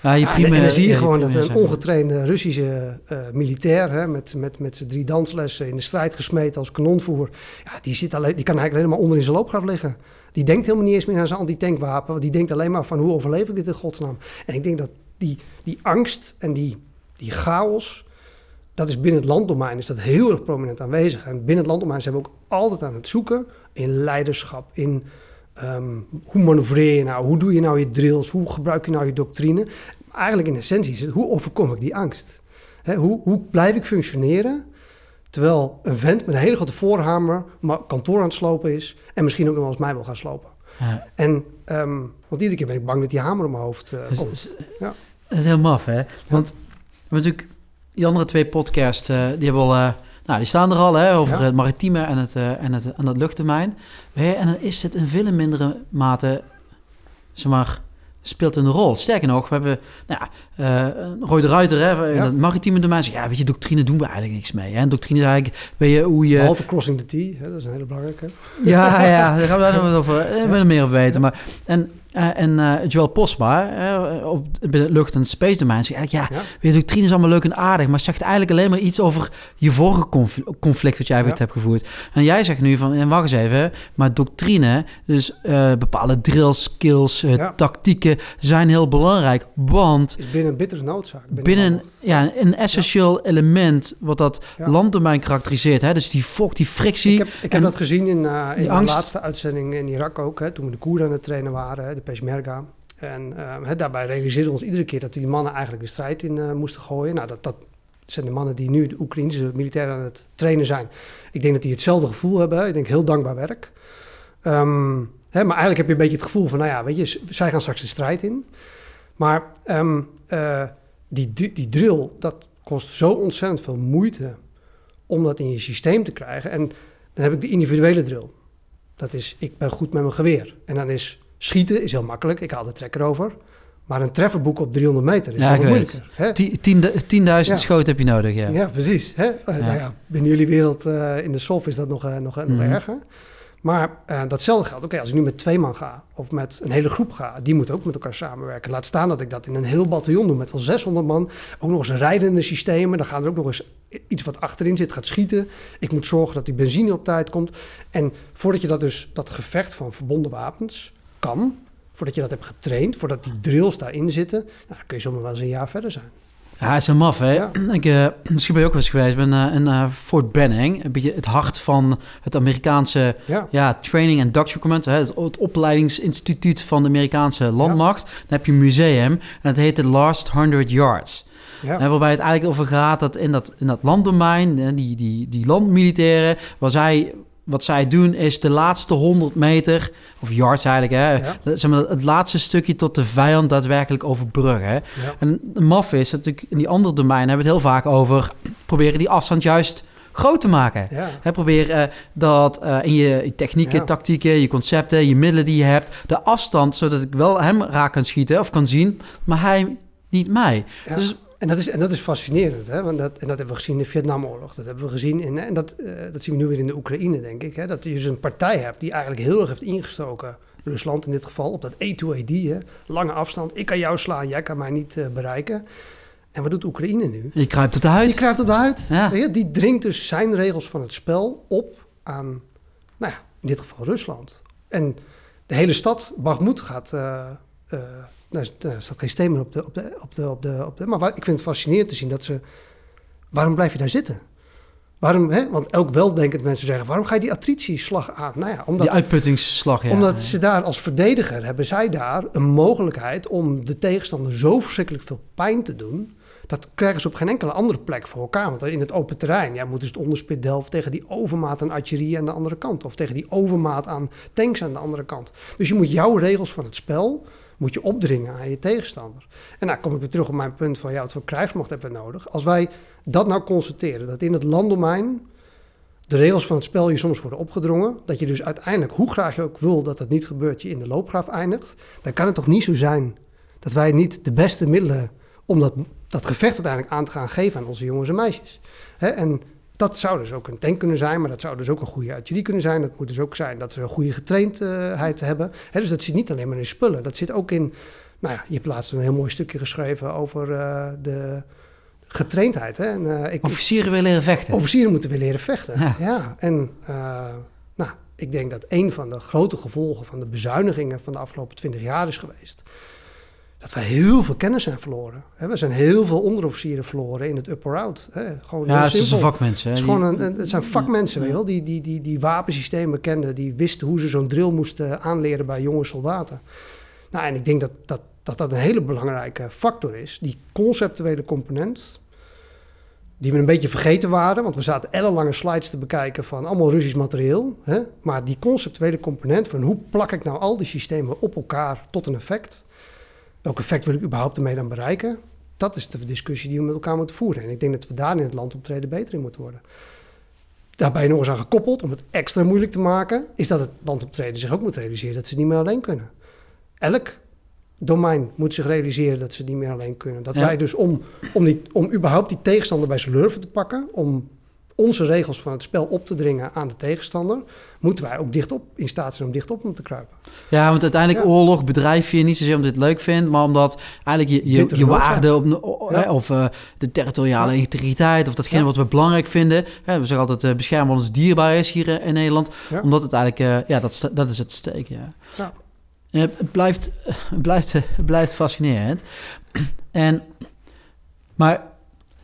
Ja, je Ja, en- dan zie je gewoon dat een ongetrainde Russische eh, militair hè, met, met, met zijn drie danslessen in de strijd gesmeten als kanonvoer, ja, die, zit alleen, die kan eigenlijk alleen maar onder in zijn loopgraaf liggen. Die denkt helemaal niet eens meer aan zijn antitank-wapen. want Die denkt alleen maar van hoe overleef ik dit in godsnaam. En ik denk dat die, die angst en die, die chaos, dat is binnen het landdomein is dat heel erg prominent aanwezig. En binnen het landdomein zijn we ook altijd aan het zoeken in leiderschap, in ehm, hoe manoeuvreer je nou, hoe doe je nou je drills, hoe gebruik je nou je doctrine. Eigenlijk in essentie is het, hoe overkom ik die angst? Hè, hoe, hoe blijf ik functioneren terwijl een vent met een hele grote voorhamer maar kantoor aan het slopen is en misschien ook nog wel eens mij wil gaan slopen. Ja. En, ehm, want iedere keer ben ik bang dat die hamer op mijn hoofd eh, komt. dus- Ja. Dat is heel maf, hè? Want natuurlijk die andere twee podcasts, eh, die hebben al, nou, die staan er al, hè, over Ja. het maritieme en het, eh, en het, en het luchtdomein. Hè, En dan is het in veel mindere mate, zeg maar, speelt een rol. Sterker nog, we hebben, nou ja, eh, Roy de Ruiter, hè, in Ja. het maritieme domein, ja, weet je, doctrine doen we eigenlijk niks mee. Hè? En doctrine is eigenlijk, weet je, hoe je... Behalve crossing the T, hè, dat is een hele belangrijke. Ja, ja, daar gaan we daar nog wat over. eh, Ik wil er meer over weten. Maar, en, eh, en eh, Joel Posma eh, op binnen lucht- en space domein zegt eigenlijk, ja, Ja. weet je, doctrine is allemaal leuk en aardig, maar zegt eigenlijk alleen maar iets over je vorige conf- conflict wat jij Ja. hebt gevoerd. En jij zegt nu van, en wacht eens even, maar doctrine, dus bepaalde drill skills, Ja. tactieken zijn heel belangrijk, want Is binnen een bittere noodzaak. binnen ja, een essentieel element wat dat landdomein karakteriseert, hè, dus die fok, die frictie. Ik heb, ik heb En dat gezien in, in de laatste uitzending in Irak ook, hè, toen we de Koerden aan het trainen waren, hè, de Peshmerga. En hè, daarbij realiseerden ons iedere keer dat die mannen eigenlijk de strijd in eh, moesten gooien. Nou, dat, dat zijn de mannen die nu de Oekraïnse militairen aan het trainen zijn. Ik denk dat die hetzelfde gevoel hebben. Ik denk heel dankbaar werk. Hè, maar eigenlijk heb je een beetje het gevoel van, nou ja, weet je, zij gaan straks de strijd in. Maar ehm, eh, die, die drill, dat kost zo ontzettend veel moeite om dat in je systeem te krijgen. En dan heb ik de individuele drill. Dat is, ik ben goed met mijn geweer. En dan is schieten is heel makkelijk. Ik haal de trekker over. Maar een trefferboek op 300 meter is Ja, weet moeilijker. Hè? Ti- tiende- 10.000 Ja. schoten heb je nodig, ja. Ja, precies. Hè? Eh, Nou ja, binnen jullie wereld eh, in de soft is dat nog, eh, nog, nog Mhm. erger. Maar datzelfde geldt. Oké, als ik nu met twee man ga of met een hele groep ga, die moeten ook met elkaar samenwerken. Laat staan dat ik dat in een heel bataljon doe met wel 600 man. Ook nog eens rijdende systemen. Dan gaan er ook nog eens iets wat achterin zit, gaat schieten. Ik moet zorgen dat die benzine op tijd komt. En voordat je dat dus, dat gevecht van verbonden wapens kan, voordat je dat hebt getraind, voordat die drills daarin zitten, nou, dan kun je zomaar wel eens een jaar verder zijn. Ja, het is een maf, hè? Ja. Ik, eh, misschien ben je ook wel eens geweest. Ik ben eh, in eh, Fort Benning, een beetje het hart van het Amerikaanse Ja. ja, Training Doctrine Command, hè, het, het opleidingsinstituut van de Amerikaanse landmacht. Dan heb je een museum en dat heet The Last 100 Yards. Ja. Hè, waarbij het eigenlijk over gaat dat in dat, in dat landdomein, die, die, die landmilitairen, waar zij, wat zij doen is de laatste 100 meter, of yards eigenlijk, hè, Ja. zeg maar, het laatste stukje tot de vijand daadwerkelijk overbruggen. Ja. En maf is natuurlijk in die andere domeinen hebben we het heel vaak over proberen die afstand juist groot te maken. Ja. Hè, probeer eh, dat eh, in je, je technieken, Ja. tactieken, je concepten, je middelen die je hebt, de afstand, zodat ik wel hem raak kan schieten of kan zien, maar hij niet mij. Ja. Dus En dat is, en dat is fascinerend, hè? Want dat, en dat hebben we gezien in de Vietnamoorlog. Dat hebben we gezien in, en dat, eh, dat zien we nu weer in de Oekraïne, denk ik. Hè? Dat je dus een partij hebt die eigenlijk heel erg heeft ingestoken, Rusland in dit geval, op dat A2AD, hè? lange afstand. Ik kan jou slaan, jij kan mij niet eh, bereiken. En wat doet Oekraïne nu? je kruipt op de Die huid. kruipt op de huid. Ja. Je, die dringt dus zijn regels van het spel op aan, nou ja, in dit geval Rusland. En de hele stad, Bakhmut, gaat... eh, nou, er staat geen steen meer op de, op de, op de, op de, op de... Maar waar- ik vind het fascinerend te zien dat ze... Waarom blijf je daar zitten? Waarom, hè? Want elk weldenkend mensen zeggen... waarom ga je die attritieslag aan? Nou ja, omdat Die uitputtingsslag, ja. omdat ze daar als verdediger hebben zij daar een mogelijkheid om de tegenstander zo verschrikkelijk veel pijn te doen. Dat krijgen ze op geen enkele andere plek voor elkaar. Want in het open terrein ja, moeten ze het onderspit delven tegen die overmaat aan artillerie aan de andere kant. Of tegen die overmaat aan tanks aan de andere kant. Dus je moet jouw regels van het spel moet je opdringen aan je tegenstander. En nou kom ik weer terug op mijn punt van ja, wat voor krijgsmacht hebben we nodig. Als wij dat nou constateren, dat in het landdomein de regels van het spel je soms worden opgedrongen. Dat je dus uiteindelijk, hoe graag je ook wil dat het niet gebeurt, je in de loopgraaf eindigt. Dan kan het toch niet zo zijn dat wij niet de beste middelen om dat, dat gevecht uiteindelijk aan te gaan geven aan onze jongens en meisjes. En dat zou dus ook een tank kunnen zijn, maar dat zou dus ook een goede artillerie kunnen zijn. Dat moet dus ook zijn dat ze een goede getraindheid hebben. Dus dat zit niet alleen maar in spullen. Dat zit ook in, nou ja, je hebt laatst een heel mooi stukje geschreven over eh, de getraindheid. Hè? En, eh, ik, Officieren willen leren vechten. Officieren moeten weer leren vechten. Ja. Ja, en eh, nou, ik denk dat een van de grote gevolgen van de bezuinigingen van de afgelopen twintig jaar is geweest. Dat we heel veel kennis zijn verloren. We zijn heel veel onderofficieren verloren in het up or out. Hè. Gewoon ja, heel dat zijn vakmensen. Het, is Die- gewoon een, het zijn vakmensen, wel, die, die, die, die wapensystemen kenden, die wisten hoe ze zo'n drill moesten aanleren bij jonge soldaten. Nou, en ik denk dat dat, dat, dat een hele belangrijke factor is. Die conceptuele component, die we een beetje vergeten waren, want we zaten ellenlange slides te bekijken van allemaal Russisch materieel. Hè? Maar die conceptuele component van hoe plak ik nou al die systemen op elkaar tot een effect? Welk effect wil ik überhaupt ermee dan bereiken? Dat is de discussie die we met elkaar moeten voeren. En ik denk dat we daar in het land optreden beter in moeten worden. Daarbij nog eens aan gekoppeld, om het extra moeilijk te maken, is dat het landoptreden zich ook moet realiseren dat ze niet meer alleen kunnen. Elk domein moet zich realiseren dat ze niet meer alleen kunnen. Dat Ja. wij dus om, om, die, om überhaupt die tegenstander bij zijn lurven te pakken, om onze regels van het spel op te dringen aan de tegenstander, moeten wij ook dicht op, in staat zijn om dicht op hem te kruipen. Ja, want uiteindelijk Ja. oorlog bedrijf je niet zozeer omdat je het leuk vindt, maar omdat eigenlijk je, je, je waarde op, o- Ja. hè, of eh, de territoriale Ja. integriteit of datgene wat we belangrijk vinden. Hè, we zeggen altijd eh, beschermen wat ons dierbaar is hier eh, in Nederland. Omdat het eigenlijk, ja, dat, dat is het steek, ja. Ja. Het, blijft, blijft, blijft fascinerend. En, maar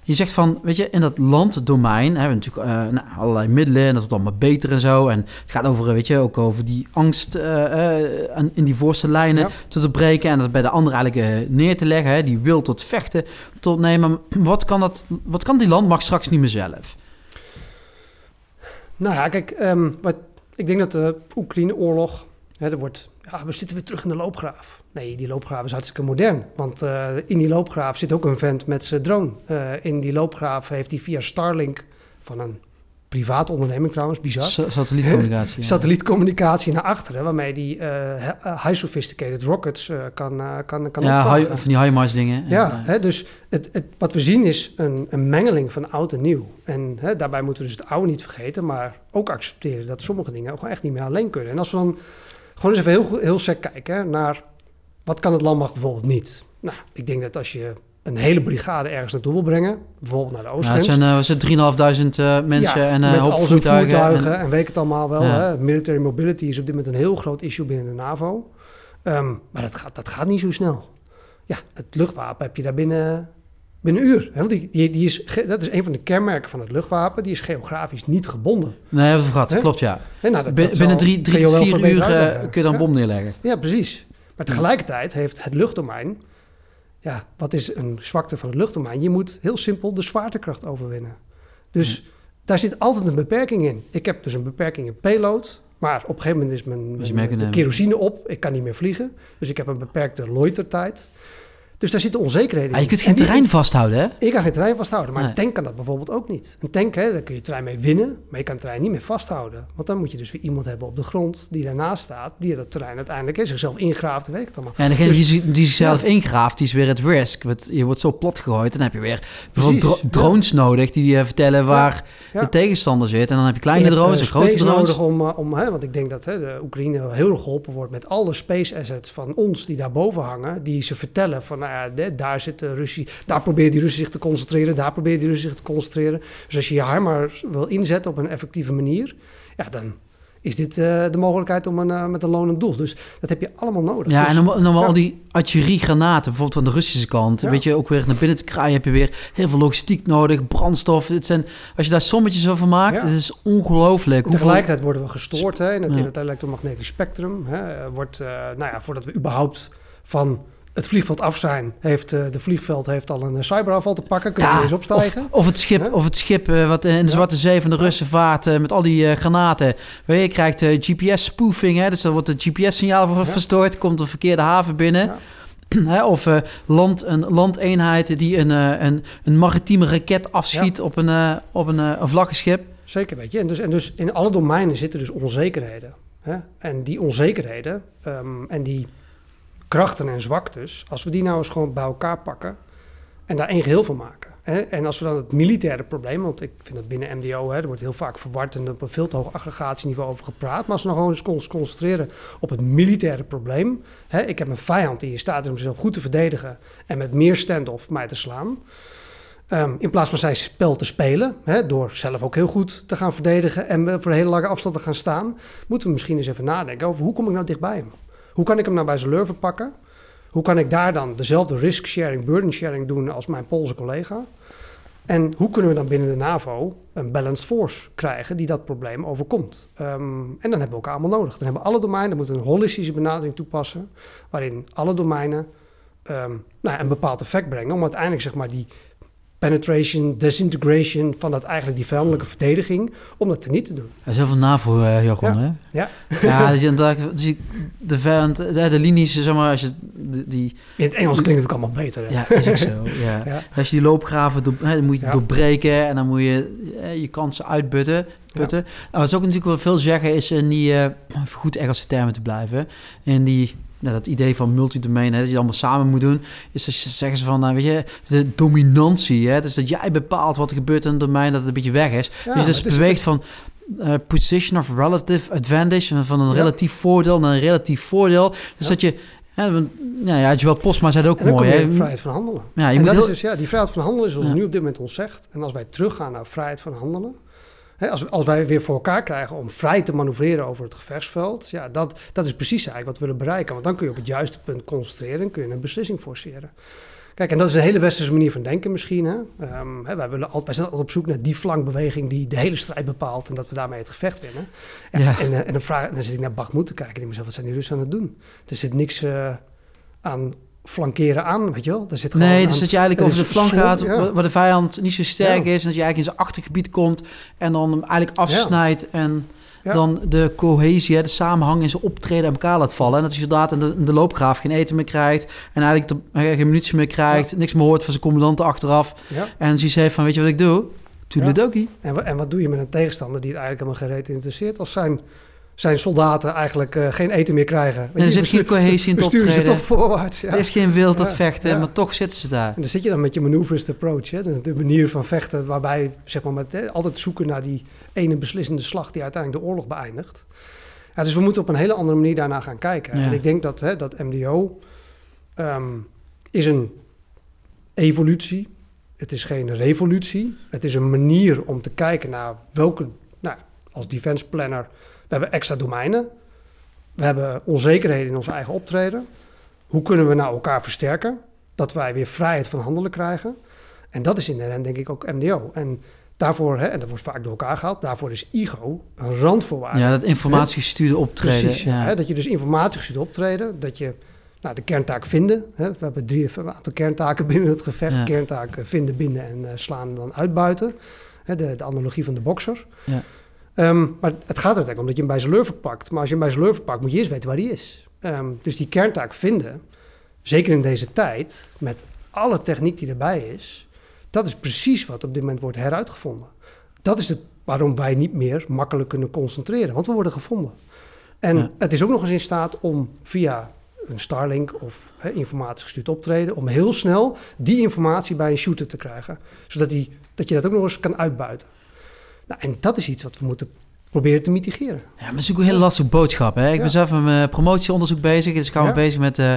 je zegt van, weet je, in dat landdomein hebben we natuurlijk eh, nou, allerlei middelen en dat wordt allemaal beter en zo. En het gaat over, weet je, ook over die angst eh, eh, in die voorste lijnen Ja. te doorbreken en dat bij de ander eigenlijk eh, neer te leggen. Hè, die wil tot vechten tot nemen. Wat kan, dat, wat kan die landmacht straks niet meer zelf? Nou ja, kijk, ehm, wat, ik denk dat de Oekraïne-oorlog, hè, er wordt, ja, we zitten weer terug in de loopgraaf. Nee, die loopgraaf is hartstikke modern. Want eh, in die loopgraaf zit ook een vent met zijn drone. Eh, in die loopgraaf heeft hij via Starlink, van een privaat onderneming trouwens, bizar, Sa- Satellietcommunicatie. ja. satellietcommunicatie naar achteren, waarmee die eh, high sophisticated rockets kan, eh, kan, kan Ja, high- van die HIMARS dingen. Ja, hè, dus het, het, wat we zien is een, een mengeling van oud en nieuw. En hè, daarbij moeten we dus het oude niet vergeten, maar ook accepteren dat sommige dingen ook gewoon echt niet meer alleen kunnen. En als we dan gewoon eens even heel, heel sec kijken hè, naar wat kan het landmacht bijvoorbeeld niet. Nou, ik denk dat als je een hele brigade ergens naartoe wil brengen, bijvoorbeeld naar de het oostgrens. zijn, eh, was het 3.500 eh, mensen Ja, en een met hoop al zijn voertuigen. voertuigen en, en- weet het allemaal wel. Ja. Hè? Military mobility is op dit moment een heel groot issue binnen de NAVO. Ehm, maar dat gaat, dat gaat niet zo snel. Ja, het luchtwapen heb je daar binnen, binnen een uur. Hè? Want die, die, die is, dat is een van de kenmerken van het luchtwapen. Die is geografisch niet gebonden. Nee, hebben we gehad. Hè? Klopt, ja. Nou, dat- Bin- dat binnen drie, drie tot vier uur kun je dan Ja. bom neerleggen. Ja, precies. Maar tegelijkertijd heeft het luchtdomein... Ja, wat is een zwakte van het luchtdomein? Je moet heel simpel de zwaartekracht overwinnen. Dus daar zit altijd een beperking in. Ik heb dus een beperking in payload... Maar op een gegeven moment is mijn, Dus mijn kerosine op. Ik kan niet meer vliegen. Dus ik heb een beperkte loitertijd. Dus daar zitten onzekerheden Ja, in. je kunt En geen terrein vasthouden, hè? ik kan geen terrein vasthouden, maar Nee. een tank kan dat bijvoorbeeld ook niet. Een tank, hè, daar kun je terrein mee winnen, maar je kan het terrein niet meer vasthouden. Want dan moet je dus weer iemand hebben op de grond die daarnaast staat, die dat terrein uiteindelijk hè, zichzelf ingraaft weet ik het allemaal. Ja, en degene Dus- die, zich- die zichzelf ingraaft, die is weer het risk. Want je wordt zo plat gegooid. Dan heb je weer bijvoorbeeld dro- drones nodig die eh, vertellen waar de tegenstander zit. En dan heb je Je kleine drones eh, en grote drones. nodig om, eh, om hè, want ik denk dat hè, de Oekraïne heel erg geholpen wordt met alle space assets van ons die daarboven hangen, die ze vertellen van nou ja, de- daar zit de Russie, daar proberen die Russen zich te concentreren, daar proberen die Russen zich te concentreren. Dus als je je HIMARS wil inzetten op een effectieve manier, ja, dan is dit eh, de mogelijkheid om een, eh, met een lonend doel. Dus dat heb je allemaal nodig. Ja, Dus- en dan, dan ja. al die artilleriegranaten, bijvoorbeeld van de Russische kant. Ja. Weet je, ook weer naar binnen te kraaien heb je weer heel veel logistiek nodig, brandstof. Het zijn, als je daar sommetjes over maakt, Ja. het is ongelooflijk. Tegelijkertijd worden we gestoord hè, in, het, in het elektromagnetisch spectrum. Hè, eh, wordt, eh, nou ja, voordat we überhaupt van het vliegveld af zijn, heeft eh, de vliegveld heeft al een eh, cyberaanval te pakken. Kunnen we Ja, eens opstijgen? Of, of het schip, of het schip eh, wat in de. Zwarte Zee van de Russen vaart met al die granaten. Weet je, je krijgt eh, GPS-spoofing, hè, dus dan wordt het GPS-signaal Ja. verstoord, komt de verkeerde haven binnen. Hè, of land, een landeenheid die een, een, een maritieme raket afschiet op een, op een, een vlaggenschip. Zeker, weet je. En dus, en dus in alle domeinen zitten dus onzekerheden. Hè? En die onzekerheden ehm, en die krachten en zwaktes, als we die nou eens gewoon bij elkaar pakken en daar één geheel van maken. En als we dan het militaire probleem, want ik vind dat binnen MDO, hè, er wordt heel vaak verward en op een veel te hoog aggregatieniveau over gepraat. Maar als we nou gewoon eens concentreren op het militaire probleem. Hè? Ik heb een vijand die in staat is om zichzelf goed te verdedigen en met meer stand-off mij te slaan. Ehm, in plaats van zijn spel te spelen, hè, door zelf ook heel goed te gaan verdedigen en eh, voor een hele lange afstand te gaan staan, moeten we misschien eens even nadenken over hoe kom ik nou dichtbij hem? Hoe kan ik hem nou bij zijn lurven pakken? Hoe kan ik daar dan dezelfde risk sharing, burden sharing doen als mijn Poolse collega? En hoe kunnen we dan binnen de NAVO een balanced force krijgen die dat probleem overkomt? Ehm, en dan hebben we elkaar allemaal nodig. Dan hebben we alle domeinen, dan moeten we een holistische benadering toepassen, waarin alle domeinen ehm, nou, een bepaald effect brengen om uiteindelijk zeg maar die penetration, disintegration van dat eigenlijk die vijandelijke verdediging, om dat niet te doen. Er is heel veel NAVO-jargon, Ja. hè? Ja. Ja, dus inderdaad- dus de, vijand, de, de linies, zeg maar, als je die, In het Engels klinkt het ook allemaal beter. Hè? Ja, is ook zo. Ja. Ja. Als je die loopgraven door, hè, dan moet je Ja. doorbreken en dan moet je eh, je kansen uitputten. Putten. Nou, wat ze ook natuurlijk wel veel zeggen is in die, eh, even goed Engelse termen te blijven, in die nou, dat idee van multidomein, hè, dat je het allemaal samen moet doen, is dat ze zeggen ze van, nou, weet je, de dominantie, hè, dus dat jij bepaalt wat er gebeurt in een domein, dat het een beetje weg is. Ja, dus het is- beweegt van eh, position of relative advantage, van een Ja. relatief voordeel naar een relatief voordeel. Dus Ja. dat je, nou ja, Joel Postma zei het ook En dan mooi, kom je vrijheid van handelen. Ja, je en moet dat heel- is dus, ja, die vrijheid van handelen is zoals Ja. nu op dit moment ons zegt. En als wij teruggaan naar vrijheid van handelen, hè, als, als wij weer voor elkaar krijgen om vrij te manoeuvreren over het gevechtsveld, ja, dat, dat is precies eigenlijk wat we willen bereiken. Want dan kun je op het juiste punt concentreren en kun je een beslissing forceren. Kijk, en dat is een hele westerse manier van denken misschien. Hè? Ehm, hè, wij, willen altijd, wij zijn altijd op zoek naar die flankbeweging die de hele strijd bepaalt en dat we daarmee het gevecht winnen. En, Ja. en, eh, en dan, vraag, dan zit ik naar Bakhmut te kijken en ik mezelf, wat zijn die Russen aan het doen? Er zit niks eh, aan flankeren aan, weet je wel? Er zit gewoon Nee, aan- dus dat je eigenlijk over de flank gaat, ja. waar de vijand niet zo sterk Ja. is. En dat je eigenlijk in zijn achtergebied komt en dan hem eigenlijk afsnijdt. En dan de cohesie, de samenhang in zijn optreden aan elkaar laat vallen. En dat hij soldaat in de, in de loopgraaf geen eten meer krijgt. En eigenlijk te- eh, geen munitie meer krijgt. Niks meer hoort van zijn commandanten achteraf. En zoiets heeft van, weet je wat ik doe? Toedeledokie. En, en wat doe je met een tegenstander die het eigenlijk helemaal geen reet interesseert als zijn, zijn soldaten eigenlijk eh, geen eten meer krijgen? En er zit geen cohesie in het besturen ze optreden. toch voorwaarts. Ja. Er is geen wil tot Ja, vechten, ja. maar toch zitten ze daar. En dan zit je dan met je manoeuvrist approach, hè? De, de manier van vechten waarbij zeg maar, met, hè, altijd zoeken naar die ene beslissende slag die uiteindelijk de oorlog beëindigt. Ja, dus we moeten op een hele andere manier daarna gaan kijken. En ik denk dat, hè, dat MDO ehm, is een evolutie. Het is geen revolutie. Het is een manier om te kijken naar welke, nou, als defense planner, we hebben extra domeinen. We hebben onzekerheden in onze eigen optreden. Hoe kunnen we nou elkaar versterken? Dat wij weer vrijheid van handelen krijgen. En dat is inherent denk ik ook MDO. En daarvoor, hè, en dat wordt vaak door elkaar gehaald, daarvoor is ego een randvoorwaarde. Ja, dat informatiegestuurde optreden. Precies, ja. Hè, dat je dus informatie gestuurd optreden, dat je nou, de kerntaak vinden. Hè, we hebben drie, een aantal kerntaken binnen het gevecht. Ja. Eh, vinden, binden en eh, slaan en dan uitbuiten. Hè, de, de analogie van de bokser. Ja. Ehm, maar het gaat uiteindelijk om dat je hem bij zijn lurven pakt. Maar als je hem bij zijn lurven pakt, moet je eerst weten waar hij is. Ehm, dus die kerntaak vinden, zeker in deze tijd, met alle techniek die erbij is, dat is precies wat op dit moment wordt heruitgevonden. Dat is het, waarom wij niet meer makkelijk kunnen concentreren, want we worden gevonden. En Ja. het is ook nog eens in staat om via een Starlink of hè, informatiegestuurd optreden, om heel snel die informatie bij een shooter te krijgen. Zodat die, dat je dat ook nog eens kan uitbuiten. Nou, en dat is iets wat we moeten proberen te mitigeren. Ja, maar het is ook een hele lastige boodschap. Hè? Ik Ja. ben zelf met mijn promotieonderzoek bezig. Dus ik hou me bezig met eh,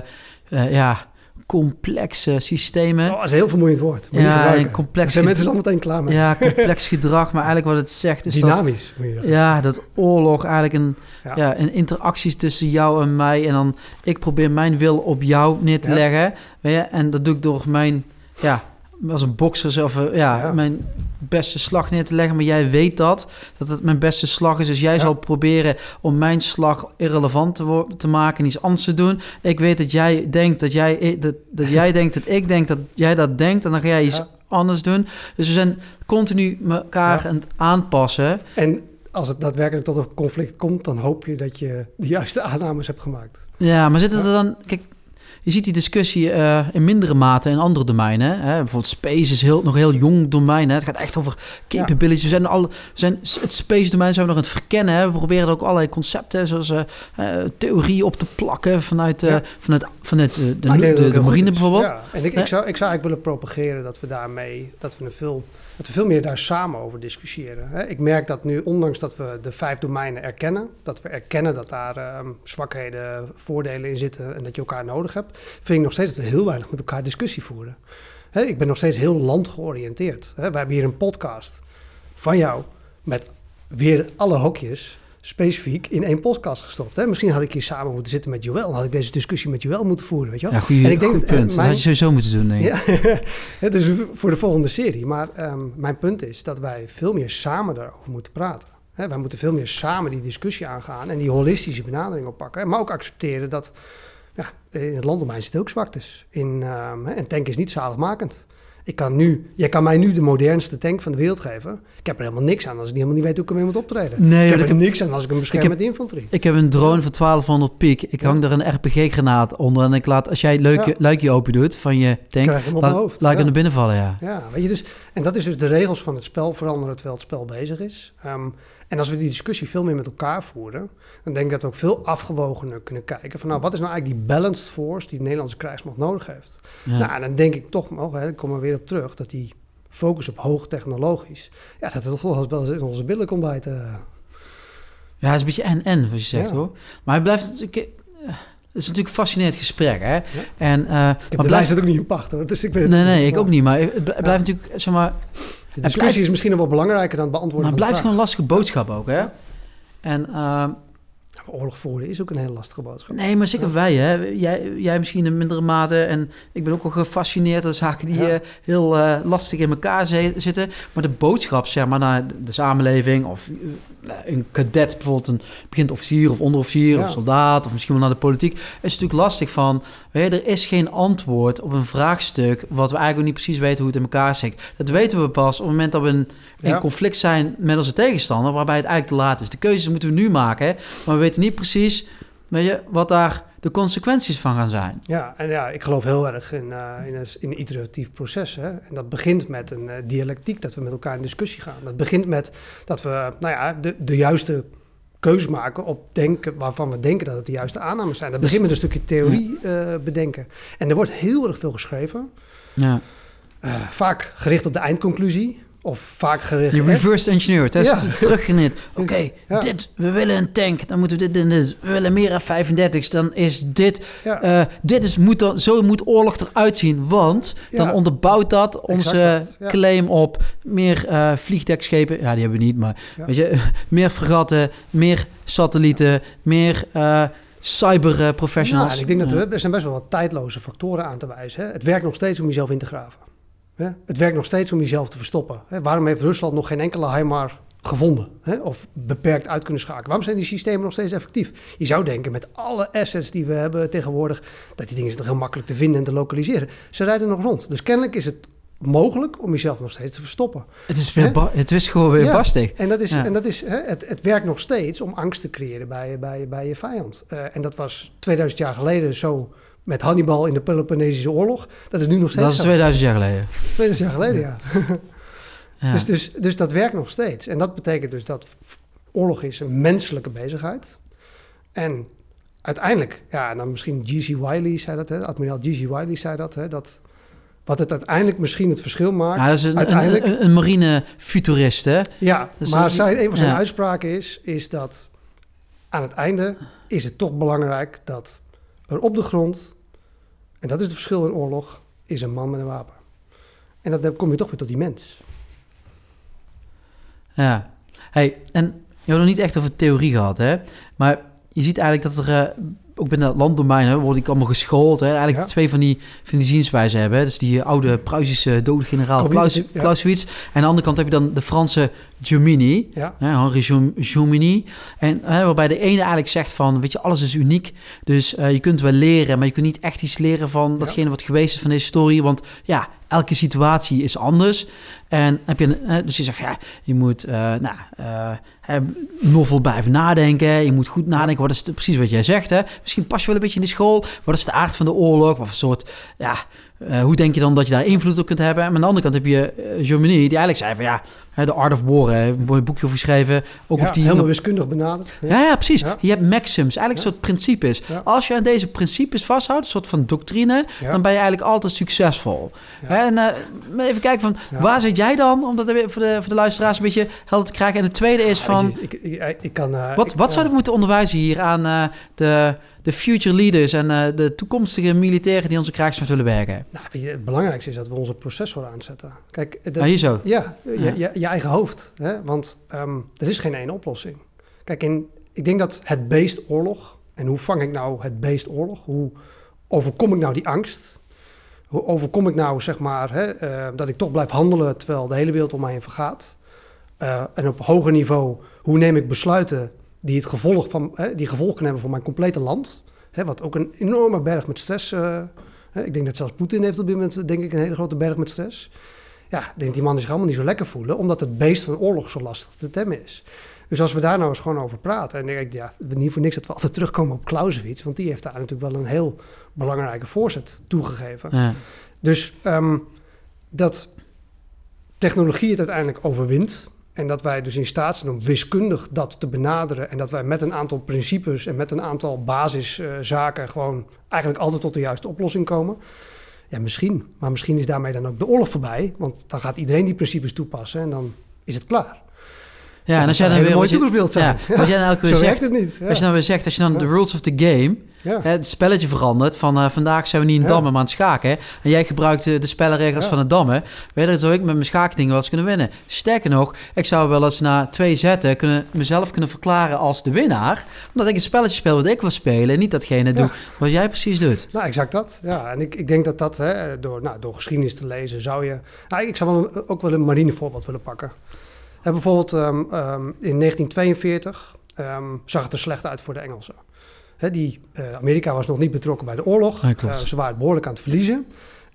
eh, ja, complexe systemen. Oh, dat is een heel vermoeiend woord. Moet Ja, en complex Daar zijn mensen al meteen klaar mee. Ja, complex gedrag. Maar eigenlijk wat het zegt is dat... Dynamisch. zeggen. Ja, dat oorlog eigenlijk een, Ja. ja. een interacties tussen jou en mij. En dan ik probeer mijn wil op jou neer te leggen. Weet je? En dat doe ik door mijn, ja, als een bokser zelf, eh, ja, Ja. mijn beste slag neer te leggen. Maar jij weet dat, dat het mijn beste slag is. Dus jij Ja. zal proberen om mijn slag irrelevant te, te maken en iets anders te doen. Ik weet dat jij denkt dat jij, dat, dat jij denkt dat ik denk dat jij dat denkt. En dan ga jij iets Ja. anders doen. Dus we zijn continu elkaar Ja. aan het aanpassen. En als het daadwerkelijk tot een conflict komt, dan hoop je dat je de juiste aannames hebt gemaakt. Ja, maar zitten er dan... Kijk, je ziet die discussie eh, in mindere mate in andere domeinen. Hè? Bijvoorbeeld space is heel, nog een heel jong domein. Hè? Het gaat echt over capabilities. We zijn, al, we zijn het space domein zijn we nog aan het verkennen. Hè? We proberen er ook allerlei concepten, zoals eh, theorie op te plakken vanuit, Ja. vanuit, vanuit de, de, het de marine bijvoorbeeld. Ja, en ik, ik, zou, ik zou eigenlijk willen propageren dat we daarmee, dat we, een veel, dat we veel meer daar samen over discussiëren. Ik merk dat nu, ondanks dat we de vijf domeinen erkennen, dat we erkennen dat daar ehm, zwakheden, voordelen in zitten en dat je elkaar nodig hebt, vind ik nog steeds dat we heel weinig met elkaar discussie voeren. Ik ben nog steeds heel landgeoriënteerd. We hebben hier een podcast van jou met weer alle hokjes specifiek in één podcast gestopt. Hè? Misschien had ik hier samen moeten zitten met Joël. Had ik deze discussie met Joël moeten voeren, weet je wel? Ja, goeie, En ik denk goed dat- en punt. Dat mijn- had je sowieso moeten doen. Ja, het is voor de volgende serie. Maar ehm, mijn punt is dat wij veel meer samen daarover moeten praten. Hè, wij moeten veel meer samen die discussie aangaan en die holistische benadering oppakken. hè. Maar ook accepteren dat ja, in het landdomein zitten ook zwaktes. In, ehm, hè, een tank is niet zaligmakend. Ik kan nu, jij kan mij nu de modernste tank van de wereld geven. Ik heb er helemaal niks aan als ik helemaal niet weet hoe ik ermee moet optreden. Nee, ik heb ik er niks aan als ik hem bescherm heb- met infanterie. Ik heb een drone voor 1200 piek. Ik hang er een RPG-granaat onder. En ik laat, als jij het luikje, Ja. luikje open doet van je tank, Krijg je hem op laat, mijn hoofd. laat ik Ja. hem naar binnen vallen, ja. Ja, weet je dus, en dat is dus de regels van het spel veranderen terwijl het spel bezig is. Ehm, En als we die discussie veel meer met elkaar voeren, dan denk ik dat we ook veel afgewogener kunnen kijken van nou, wat is nou eigenlijk die balanced force die de Nederlandse krijgsmacht nodig heeft? Ja. Nou, en dan denk ik toch, nog, hè, ik kom er weer op terug, dat die focus op hoogtechnologisch, ja, dat het toch wel eens in onze billen komt bijten. Ja, het is een beetje en-en, wat je zegt Ja. hoor. Maar het blijft natuurlijk... eh, Het is natuurlijk een fascinerend gesprek, hè? En, Ik maar blijft- lijst het ook niet in pacht hoor, dus ik weet het Nee, nee, ik Maar ook niet. Maar het bl- het blijft natuurlijk, zeg maar... De discussie is misschien nog wel belangrijker dan het beantwoorden Maar het blijft gewoon een lastige boodschap ook, hè? En... ehm. Oorlog voeren is ook een hele lastige boodschap. Nee, maar zeker wij, hè. Jij, jij misschien in mindere mate. En ik ben ook wel gefascineerd door zaken die Ja. eh, heel eh, lastig in elkaar zi- zitten. Maar de boodschap, zeg maar, naar de, samenleving... of eh, een cadet, bijvoorbeeld een begint officier of onderofficier... Ja. of soldaat, of misschien wel naar de politiek... is natuurlijk lastig van... Weet je, er is geen antwoord op een vraagstuk... wat we eigenlijk ook niet precies weten hoe het in elkaar zit. Dat weten we pas op het moment dat we in, in Ja. conflict zijn met onze tegenstander... waarbij het eigenlijk te laat is. De keuzes moeten we nu maken, hè. Maar we weten niet precies weet je, wat daar de consequenties van gaan zijn. Ja, en ja, ik geloof heel erg in, eh, in, een, in een iteratief proces. Hè? En dat begint met een eh, dialectiek, dat we met elkaar in discussie gaan. Dat begint met dat we nou ja, de, de juiste keuze maken op denken waarvan we denken dat het de juiste aannames zijn. Dat Dus- begint met een stukje theorie eh, bedenken. En er wordt heel erg veel geschreven. Ja. Vaak gericht op de eindconclusie. Of vaak gericht... Je reverse engineer het, hè? Ja. Teruggeniet. Oké, Ja. dit, we willen een tank, dan moeten we dit en dit. We willen meer F-35's, dan is dit... Ja. eh, dit is, moet dan, zo moet oorlog eruit zien, want dan onderbouwt dat onze dat, claim op meer eh, vliegdekschepen. Ja, die hebben we niet, maar weet je, meer fregatten, meer satellieten, meer eh, cyber professionals. Ja, en ik denk dat er, er zijn best wel wat tijdloze factoren aan te wijzen. Hè? Het werkt nog steeds om jezelf in te graven. Hè? Het werkt nog steeds om jezelf te verstoppen. Hè? Waarom heeft Rusland nog geen enkele HIMAR gevonden? Hè? Of beperkt uit kunnen schakelen? Waarom zijn die systemen nog steeds effectief? Je zou denken, met alle assets die we hebben tegenwoordig... dat die dingen zijn toch heel makkelijk te vinden en te lokaliseren. Ze rijden nog rond. Dus kennelijk is het mogelijk om jezelf nog steeds te verstoppen. Het is, weer het is gewoon weer Ja, bastig. En dat is, Ja. en dat is hè, het, het werkt nog steeds om angst te creëren bij, bij, bij je vijand. Eh, en dat was 2000 jaar geleden zo met Hannibal in de Peloponnesische oorlog. Dat is nu nog steeds Dat is zo. 2000 jaar geleden. 2000 jaar geleden, ja. Ja. Dus, dus, dus dat werkt nog steeds. En dat betekent dus dat oorlog is een menselijke bezigheid. En uiteindelijk, ja, en dan misschien G.C. Wiley zei dat, hè, admiraal G.C. Wiley zei dat, hè, dat wat het uiteindelijk misschien het verschil maakt. Ja, dat is een, uiteindelijk, een, een, een marine futurist, hè? Ja, maar dat- zijn, een van zijn ja. uitspraken is, is dat aan het einde is het toch belangrijk dat er op de grond, en dat is het verschil in oorlog, is een man met een wapen. En dat dan kom je toch weer tot die mens. Ja. Hey, en je hebt nog niet echt over theorie gehad, hè? Maar je ziet eigenlijk dat er eh, ook binnen het landdomein hè, word ik allemaal geschoold. Hè? Eigenlijk Ja. twee van die, van die zienswijzen hebben. Hè? Dus die oude Pruisische dode generaal ja. Clausewitz. En aan de andere kant heb je dan de Franse Jomini. Ja, hè, Henri Jom- Jomini. En hè, waarbij de ene eigenlijk zegt van, weet je, alles is uniek. Dus eh, je kunt wel leren, maar je kunt niet echt iets leren van datgene wat geweest is van de historie. Want ja, elke situatie is anders. En heb je, eh, dus je zegt, ja, je moet eh nou, hè, novel blijven nadenken. Je moet goed nadenken. Wat is het, precies wat jij zegt? Hè? Misschien pas je wel een beetje in de school. Wat is de aard van de oorlog? Wat voor soort, ja, hoe denk je dan dat je daar invloed op kunt hebben? En aan de andere kant heb je uh, Germany, die eigenlijk zei van ja, hè, The Art of War, hè, een mooi boekje over geschreven. Ook ja op die, helemaal wiskundig benaderd. Ja. ja, ja, precies. Ja. Je hebt maxims, eigenlijk een soort principes. Als je aan deze principes vasthoudt, een soort van doctrine, dan ben je eigenlijk altijd succesvol. En eh, even kijken van, waar zit jij dan? Om dat weer voor de, voor de luisteraars een beetje helder te krijgen. En het tweede is van, je, ik, ik, ik kan, eh, wat, ik- wat ja. zouden we moeten onderwijzen hier aan eh, de, de future leaders en eh, de toekomstige militairen die onze krijgsmacht willen werken? Nou, het belangrijkste is dat we onze processor aanzetten. Kijk, dat, Ah, zo. Ja, je, Ja. Je, je eigen hoofd. Hè? Want ehm, er is geen één oplossing. Kijk, in, ik denk dat het beest oorlog... en hoe vang ik nou het beest oorlog? Hoe overkom ik nou die angst? Hoe overkom ik nou, zeg maar, hè, eh, dat ik toch blijf handelen... terwijl de hele wereld om mij heen vergaat? Eh, en op hoger niveau, hoe neem ik besluiten... die het gevolg, van, hè, die gevolg kunnen hebben voor mijn complete land? Hè, wat ook een enorme berg met stress... eh, hè, ik denk dat zelfs Poetin heeft op dit moment, denk ik, een hele grote berg met stress. Ja, ik denk die man zich allemaal niet zo lekker voelen, omdat het beest van oorlog zo lastig te temmen is. Dus als we daar nou eens gewoon over praten, en denk ik, ja, niet voor niks dat we altijd terugkomen op Clausewitz, want die heeft daar natuurlijk wel een heel belangrijke voorzet toegegeven. Ja. Dus ehm, dat technologie het uiteindelijk overwint En dat wij dus in staat zijn om wiskundig dat te benaderen. En dat wij met een aantal principes en met een aantal basiszaken gewoon eigenlijk altijd tot de juiste oplossing komen. Ja, misschien. Maar misschien is daarmee dan ook de oorlog voorbij. Want dan gaat iedereen die principes toepassen en dan is het klaar. Ja, en als jij zou dan een weer... je- toekomstbeeld zijn. Ja, wat jij dan elke keer zegt... het niet. Ja. Als je dan weer zegt, als je dan de rules of the game... Ja. Hè, het spelletje verandert van eh, vandaag zijn we niet in dammen, maar aan het schaken. hè. En jij gebruikt de, de spellenregels Ja. van het dammen. Weet je, zou ik met mijn schaakdingen wel eens kunnen winnen. Sterker nog, ik zou wel eens na twee zetten kunnen, mezelf kunnen verklaren als de winnaar. Omdat ik een spelletje speel wat ik wil spelen. En niet datgene doe wat jij precies doet. Nou, exact dat. Ja, en ik, ik denk dat dat, hè, door, nou, door geschiedenis te lezen, zou je... Nou, ik zou wel een- ook wel een marine voorbeeld willen pakken. Bijvoorbeeld ehm, ehm, in 1942 ehm, zag het er slecht uit voor de Engelsen. Hè, die, eh, Amerika was nog niet betrokken bij de oorlog. Ja, klopt. Eh, ze waren behoorlijk aan het verliezen.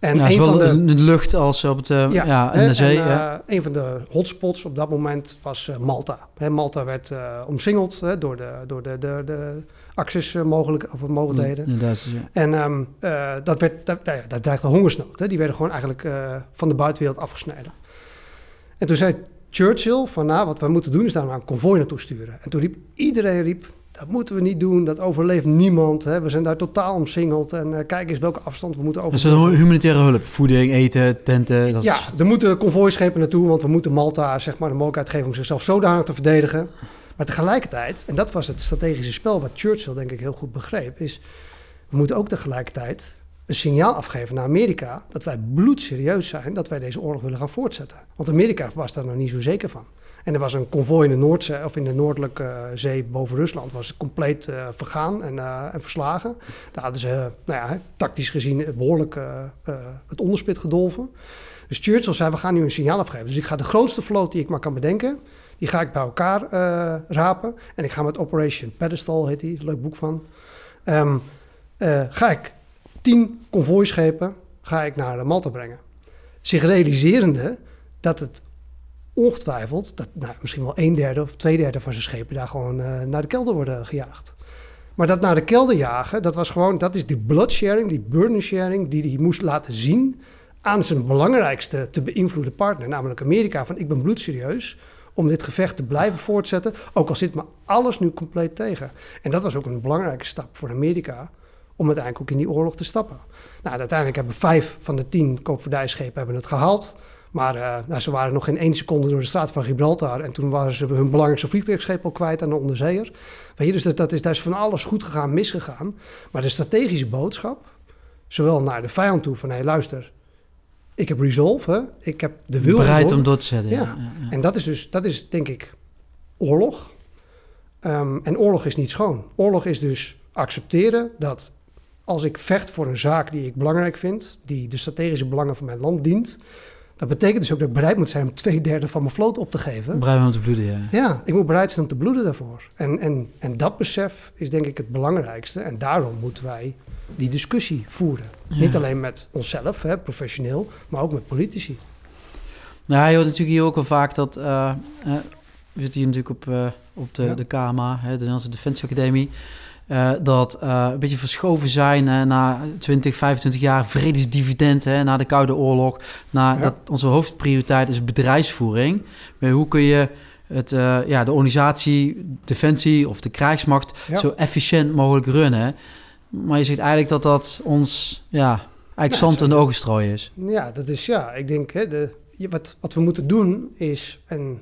En ja, een zowel van de... in de lucht als op het, eh, ja, in hè, de zee. en, ja. een van de hotspots op dat moment was Malta. Hè, Malta werd omsingeld hè, door de, door de, de, de eh, mogelijk, of mogelijkheden. De ja. En eh, dat, werd, dat, nou ja, dat dreigde hongersnood. Hè. Die werden gewoon eigenlijk van de buitenwereld afgesneden. En toen zei Churchill van, nou, wat we moeten doen is daar nou een konvooi naartoe sturen. En toen riep iedereen, riep, dat moeten we niet doen, dat overleeft niemand. Hè. We zijn daar totaal omsingeld en eh, kijk eens welke afstand we moeten Dat over. is wel humanitaire hulp. Voeding, eten, tenten. Dat is- Ja, er moeten konvooischepen naartoe, want we moeten Malta zeg maar, de mogelijkheid geven om zichzelf zodanig te verdedigen. Maar tegelijkertijd, en dat was het strategische spel wat Churchill denk ik heel goed begreep, is we moeten ook tegelijkertijd een signaal afgeven naar Amerika dat wij bloedserieus zijn dat wij deze oorlog willen gaan voortzetten. Want Amerika was daar nog niet zo zeker van. En er was een konvooi in de Noordzee of in de Noordelijke Zee boven Rusland was compleet eh, vergaan en, eh, en verslagen. Daar hadden ze, eh, nou ja, tactisch gezien behoorlijk eh, eh, het onderspit gedolven. Dus Churchill zei, we gaan nu een signaal afgeven. Dus ik ga de grootste vloot die ik maar kan bedenken, die ga ik bij elkaar rapen. En ik ga met Operation Pedestal, heet die, leuk boek van. Eh, ga ik tien konvooischepen ga ik naar Malta brengen. Zich realiserende dat het ongetwijfeld, dat nou, misschien wel een derde of twee derde van zijn schepen daar gewoon eh, naar de kelder worden gejaagd. Maar dat naar de kelder jagen, dat was gewoon, dat is die bloodsharing, die burden sharing, die hij moest laten zien aan zijn belangrijkste te beïnvloeden partner, namelijk Amerika. Van ik ben bloedserieus om dit gevecht te blijven voortzetten, ook al zit me alles nu compleet tegen. En dat was ook een belangrijke stap voor Amerika om uiteindelijk ook in die oorlog te stappen. Nou, uiteindelijk hebben vijf van de tien koopvaardijschepen hebben het gehaald. Maar eh, nou, ze waren nog geen één seconde door de straat van Gibraltar. En toen waren ze hun belangrijkste vliegtuigschip al kwijt aan de onderzeeër. Weet je, dus dat, dat is, daar is van alles goed gegaan, misgegaan. Maar de strategische boodschap, zowel naar de vijand toe van... hé, luister, ik heb resolve, hè? ik heb de wil... Bereid om door te zetten. Ja. Ja. Ja, ja. En dat is dus, dat is denk ik oorlog. Ehm, en oorlog is niet schoon. Oorlog is dus accepteren dat als ik vecht voor een zaak die ik belangrijk vind, die de strategische belangen van mijn land dient, dat betekent dus ook dat ik bereid moet zijn om twee derde van mijn vloot op te geven. Bereid om te bloeden, ja. Ja, ik moet bereid zijn om te bloeden daarvoor. En, en, en dat besef is denk ik het belangrijkste. En daarom moeten wij die discussie voeren. Ja. Niet alleen met onszelf, hè, professioneel, maar ook met politici. Nou, je hoort natuurlijk hier ook wel vaak dat... eh, we zitten hier natuurlijk op, eh, op de, Ja. de KMA, hè, de Nederlandse Defensie Academie. Eh, dat eh, een beetje verschoven zijn na 20, 25 jaar vredesdividend, hè, na de Koude Oorlog. Na, Ja. dat onze hoofdprioriteit is bedrijfsvoering. Maar hoe kun je het, eh, ja, de organisatie, defensie of de krijgsmacht Ja. zo efficiënt mogelijk runnen? Maar je ziet eigenlijk dat dat ons ja, eigenlijk zand in de ogen strooien is. Ja, dat is ja. Ik denk, hè, de, wat, wat we moeten doen is, en daar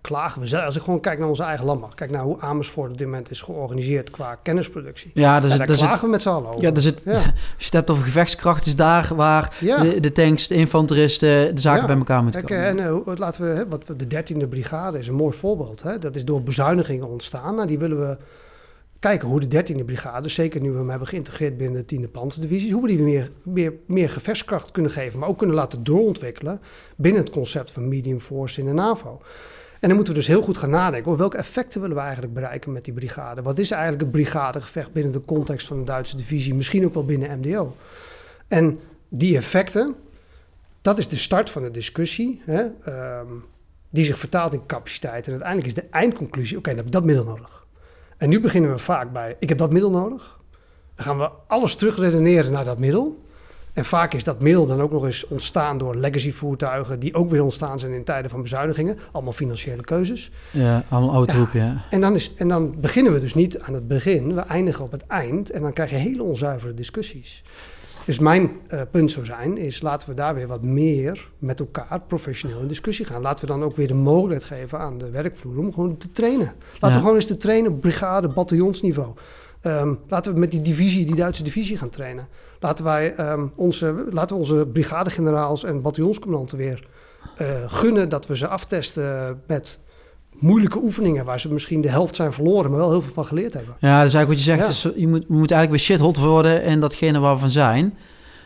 klagen we zelf. Als ik gewoon kijk naar onze eigen landmacht, kijk naar hoe Amersfoort op dit moment is georganiseerd qua kennisproductie. Ja, Ja, dus, daar dus het, klagen we met z'n allen over. ja, dus het, Ja. als je het hebt over gevechtskracht, is daar waar Ja. de, de tanks, de infanteristen, de zaken bij elkaar moeten Kijk, komen. en eh, laten we, hè, wat de 13e brigade is een mooi voorbeeld. Hè? Dat is door bezuinigingen ontstaan. Nou, die willen we kijken hoe de 13e brigade, zeker nu we hem hebben geïntegreerd binnen de 10e panzerdivisie, hoe we die meer, meer, meer gevechtskracht kunnen geven, maar ook kunnen laten doorontwikkelen binnen het concept van medium force in de NAVO. En dan moeten we dus heel goed gaan nadenken. welke effecten willen we eigenlijk bereiken met die brigade? Wat is eigenlijk het brigadegevecht binnen de context van de Duitse divisie? Misschien ook wel binnen MDO. En die effecten, dat is de start van de discussie, hè, ehm, die zich vertaalt in capaciteit. En uiteindelijk is de eindconclusie, oké, dan heb ik dat middel nodig. En nu beginnen we vaak bij, ik heb dat middel nodig. Dan gaan we alles terugredeneren naar dat middel. En vaak is dat middel dan ook nog eens ontstaan door legacy voertuigen, die ook weer ontstaan zijn in tijden van bezuinigingen. Allemaal financiële keuzes. Ja, allemaal oud Ja. ja. En dan, is, en dan beginnen we dus niet aan het begin, we eindigen op het eind. En dan krijg je hele onzuivere discussies. Dus mijn eh, punt zou zijn, is laten we daar weer wat meer met elkaar professioneel in discussie gaan. Laten we dan ook weer de mogelijkheid geven aan de werkvloer om gewoon te trainen. Laten Ja. we gewoon eens te trainen op brigade, bataljonsniveau. Ehm, laten we met die divisie, die Duitse divisie gaan trainen. Laten, wij, ehm, onze, laten we onze brigadegeneraals en bataljonscommandanten weer eh, gunnen dat we ze aftesten met moeilijke oefeningen waar ze misschien de helft zijn verloren, maar wel heel veel van geleerd hebben. Ja, dat is eigenlijk wat je zegt. Ja. Dus je moet, we moeten eigenlijk weer shithot worden in datgene waar we van zijn.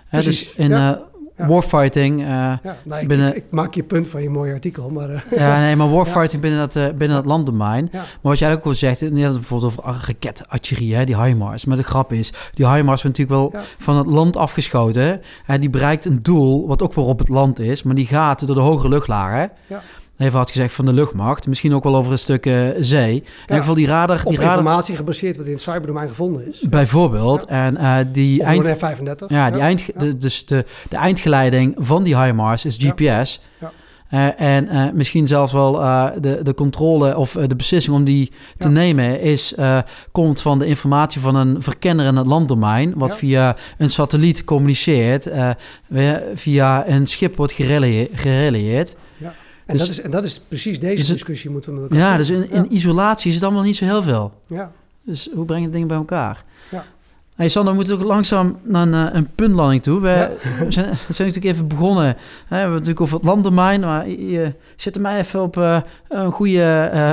Hè, dus in ja. eh, Ja. warfighting... eh, Ja, nou, ik, Binnen- ik, ik maak je punt van je mooie artikel, maar eh, Ja, nee, maar warfighting binnen dat, eh, binnen dat landdomein. Maar wat jij ook al zegt, je had het bijvoorbeeld over raketartillerie, hè, die HIMARS. Maar de grap is, die HIMARS wordt natuurlijk wel van het land afgeschoten. Hè, die bereikt een doel wat ook weer op het land is, maar die gaat door de hogere luchtlagen. Ja. Even had gezegd van de luchtmacht. Misschien ook wel over een stuk eh, zee. In ieder geval die radar... op Die radar informatie gebaseerd wat in het cyberdomein gevonden is. bijvoorbeeld. En eh, die Of eind... een F-35. Ja, die eind. De, dus de, de eindgeleiding van die HIMARS is. GPS. Ja. Eh, en misschien zelfs wel de, de controle of de beslissing om die te nemen is, komt van de informatie van een verkenner in het landdomein, wat via een satelliet communiceert, via een schip wordt gerelayeerd. En, dus- dat is, en dat is precies deze het- discussie moeten we met elkaar Ja, dus in, in isolatie is het allemaal niet zo heel veel. ja. Dus hoe breng je dingen bij elkaar? Ja. Hey Sander, we moeten ook langzaam naar een, eh, een puntlanding toe. We, Ja. we, zijn, we zijn natuurlijk even begonnen. Hè, we hebben natuurlijk over het landdomein. Maar je, je zet mij even op eh, een goede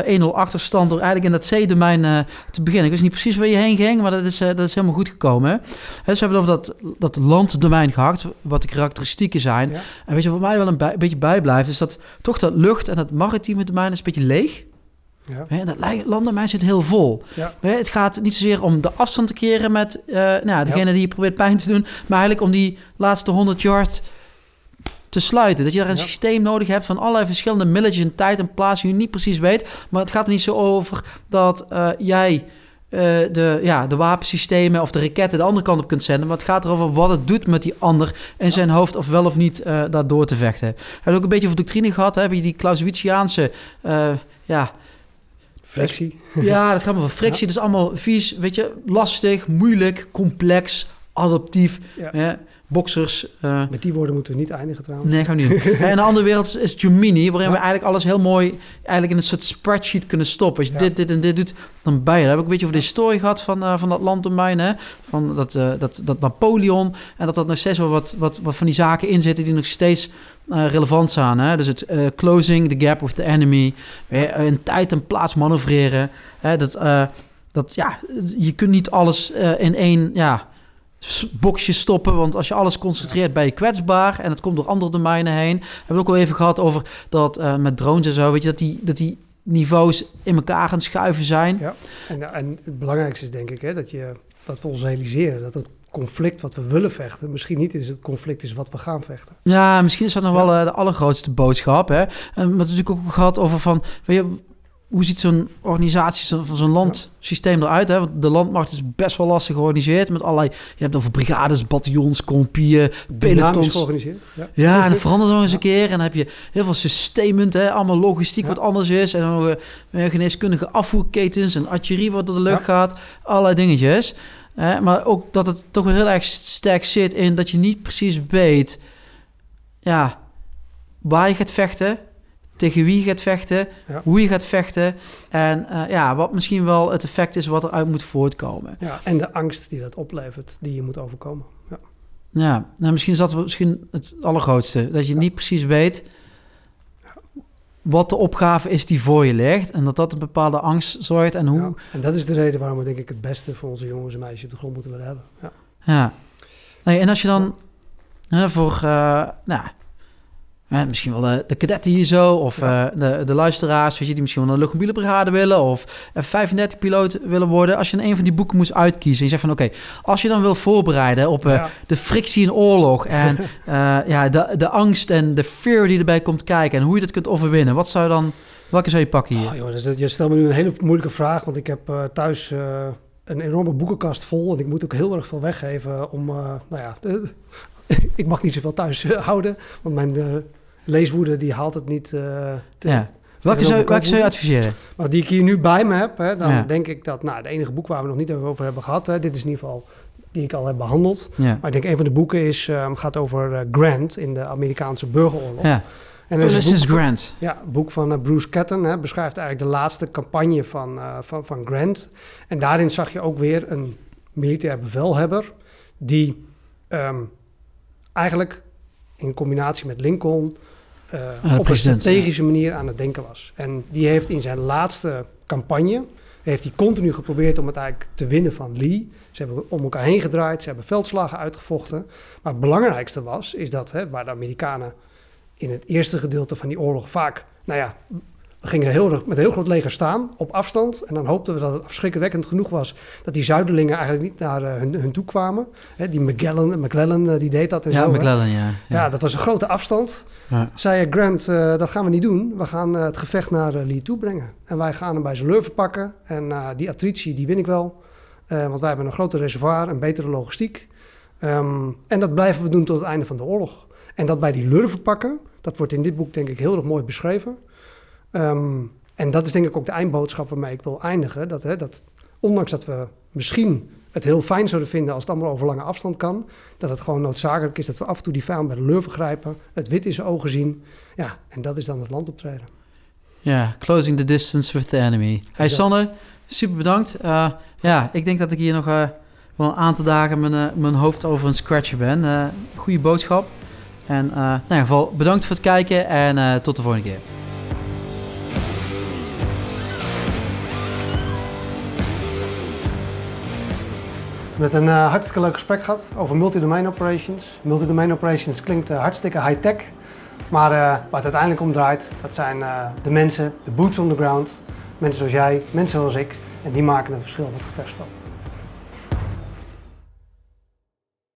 eh 1-0 achterstand... door eigenlijk in dat zeedomein eh te beginnen. Ik wist niet precies waar je heen ging, maar dat is, eh, dat is helemaal goed gekomen. Hè? Dus we hebben het over dat, dat landdomein gehad, wat de karakteristieken zijn. Ja. En weet je wat mij wel een, bij- een beetje bijblijft... is dat toch dat lucht- en dat maritieme domein is een beetje leeg... Ja. Dat landdomein zit heel vol. Ja. Het gaat niet zozeer om de afstand te keren met eh, nou, ja, degene die je probeert pijn te doen, maar eigenlijk om die laatste 100 yard te sluiten. Dat je daar een systeem nodig hebt van allerlei verschillende milletjes in tijd en plaats die je niet precies weet. Maar het gaat er niet zo over dat eh, jij eh, de, ja, de wapensystemen of de raketten de andere kant op kunt zenden. Maar het gaat erover wat het doet met die ander in zijn hoofd of wel of niet eh daar door te vechten. We hebben ook een beetje over doctrine gehad. Hè? Heb je die Clausewitziaanse... ja, Frictie. ja, dat gaat maar over frictie. Dat is allemaal vies, weet je, lastig, moeilijk, complex, adaptief. Ja. Boxers. eh, Met die woorden moeten we niet eindigen trouwens. nee, gaan we niet. En de andere wereld is- Gemini, waarin we eigenlijk alles heel mooi eigenlijk in een soort spreadsheet kunnen stoppen. Als je Ja. dit, dit en dit doet, dan ben je. Daar heb ik een beetje over de historie gehad van, eh, van dat landdomein. Hè? Van dat, eh, dat, dat Napoleon. En dat er nog steeds wel wat, wat, wat van die zaken in zitten die nog steeds relevant zijn. Hè? Dus het closing the gap with the enemy. In tijd en plaats manoeuvreren. Hè? Dat, dat, ja, je kunt niet alles in één ja, s- boxje stoppen. Want als je alles concentreert, ben je kwetsbaar. En het komt door andere domeinen heen. We hebben het ook al even gehad over dat eh, met drones en zo. Weet je, dat die, dat die niveaus in elkaar aan het schuiven zijn. Ja. En, en het belangrijkste is denk ik hè, dat, je, dat we ons realiseren dat het conflict wat we willen vechten, misschien niet is het conflict is wat we gaan vechten. Ja, misschien is dat nog wel eh, de allergrootste boodschap. Hè? En we hebben natuurlijk ook gehad over van... Weet je, hoe ziet zo'n organisatie zo- van zo'n landsysteem eruit? Hè? Want de landmacht is best wel lastig georganiseerd. Met allerlei... Je hebt over brigades, bataljons, kompieën, pelotons. georganiseerd. Ja. Ja, en dat verandert nog eens een keer. En dan heb je heel veel sustainment, hè? allemaal logistiek wat anders is. En dan uh, geneeskundige afvoerketens en artillerie wat door de lucht gaat. Allerlei dingetjes. Hè, maar ook dat het toch wel heel erg sterk zit in dat je niet precies weet... Ja, waar je gaat vechten, tegen wie je gaat vechten, Ja. hoe je gaat vechten... en eh, ja, wat misschien wel het effect is wat eruit moet voortkomen. Ja, en de angst die dat oplevert, die je moet overkomen. Ja. Ja, nou, misschien is dat misschien het allergrootste. Dat je niet precies weet wat de opgave is die voor je ligt. En dat dat een bepaalde angst zorgt. En hoe... Ja. En dat is de reden waarom we denk ik het beste voor onze jongens en meisjes op de grond moeten willen hebben. Ja. Ja. Nee, en als je dan hè, voor, eh, nou, misschien wel de, de kadetten hier zo, of Ja. eh, de, de luisteraars, weet je, die misschien wel een luchtmobiele brigade willen, of F-35-piloot willen worden. Als je een van die boeken moest uitkiezen en je zegt van, oké, als je dan wil voorbereiden op eh, Ja. de frictie in oorlog en eh, ja, de, de angst en de fear die erbij komt kijken en hoe je dat kunt overwinnen, wat zou je dan, welke zou je pakken hier? Oh, dus je stelt me nu een hele moeilijke vraag, want ik heb eh, thuis eh, een enorme boekenkast vol en ik moet ook heel erg veel weggeven om, eh, nou ja, ik mag niet zoveel thuis eh, houden, want mijn eh, leeswoede die haalt het niet. te- Ja. Welke zou, welke zou je adviseren? Maar die ik hier nu bij me heb, hè, dan Ja. denk ik dat, nou, het enige boek waar we nog niet over hebben gehad, hè, dit is in ieder geval die ik al heb behandeld. Ja. Maar ik denk een van de boeken is, ehm, gaat over eh, Grant in de Amerikaanse burgeroorlog. Ja. En Ulysses boek, Grant. ja, boek van eh, Bruce Catton, hè, beschrijft eigenlijk de laatste campagne van, van, van Grant. En daarin zag je ook weer een militair bevelhebber die ehm, eigenlijk in combinatie met Lincoln eh, op een strategische manier aan het denken was. En die heeft in zijn laatste campagne, heeft hij continu geprobeerd om het eigenlijk te winnen van Lee. Ze hebben om elkaar heen gedraaid, ze hebben veldslagen uitgevochten. Maar het belangrijkste was, is dat hè, waar de Amerikanen in het eerste gedeelte van die oorlog vaak, nou ja, we gingen heel, erg- met een heel groot leger staan op afstand. En dan hoopten we dat het afschrikwekkend genoeg was dat die Zuiderlingen eigenlijk niet naar eh, hun, hun toe kwamen. Hè, die McGallen, McClellan, eh, die deed dat en Ja, zo. McClellan, ja. Ja, dat was een grote afstand. Ja. Zei Grant, eh, dat gaan we niet doen. We gaan het gevecht naar Lee toe brengen. En wij gaan hem bij zijn lurven pakken. En die attritie, die win ik wel. Want wij hebben een groter reservoir, een betere logistiek. Ehm, en dat blijven we doen tot het einde van de oorlog. En dat bij die lurven pakken, dat wordt in dit boek denk ik heel erg mooi beschreven. Ehm, en dat is denk ik ook de eindboodschap waarmee ik wil eindigen. Dat, hè, dat ondanks dat we misschien het heel fijn zouden vinden als het allemaal over lange afstand kan, dat het gewoon noodzakelijk is dat we af en toe die vijand bij de lurven grijpen, het wit in zijn ogen zien. Ja, en dat is dan het land optreden. Ja, closing the distance with the enemy. Hey. Sanne, super bedankt. Eh, ja, ik denk dat ik hier nog eh, wel een aantal dagen mijn, eh, mijn hoofd over een scratcher ben. Goede boodschap. En nou, in ieder geval bedankt voor het kijken en tot de volgende keer. Met een eh, hartstikke leuk gesprek gehad over multi-domain operations. Multi-domain operations klinkt eh, hartstikke high-tech. Maar eh, waar het uiteindelijk om draait, dat zijn de mensen, de boots on the ground. Mensen zoals jij, mensen zoals ik. En die maken het verschil op het gevechtsveld.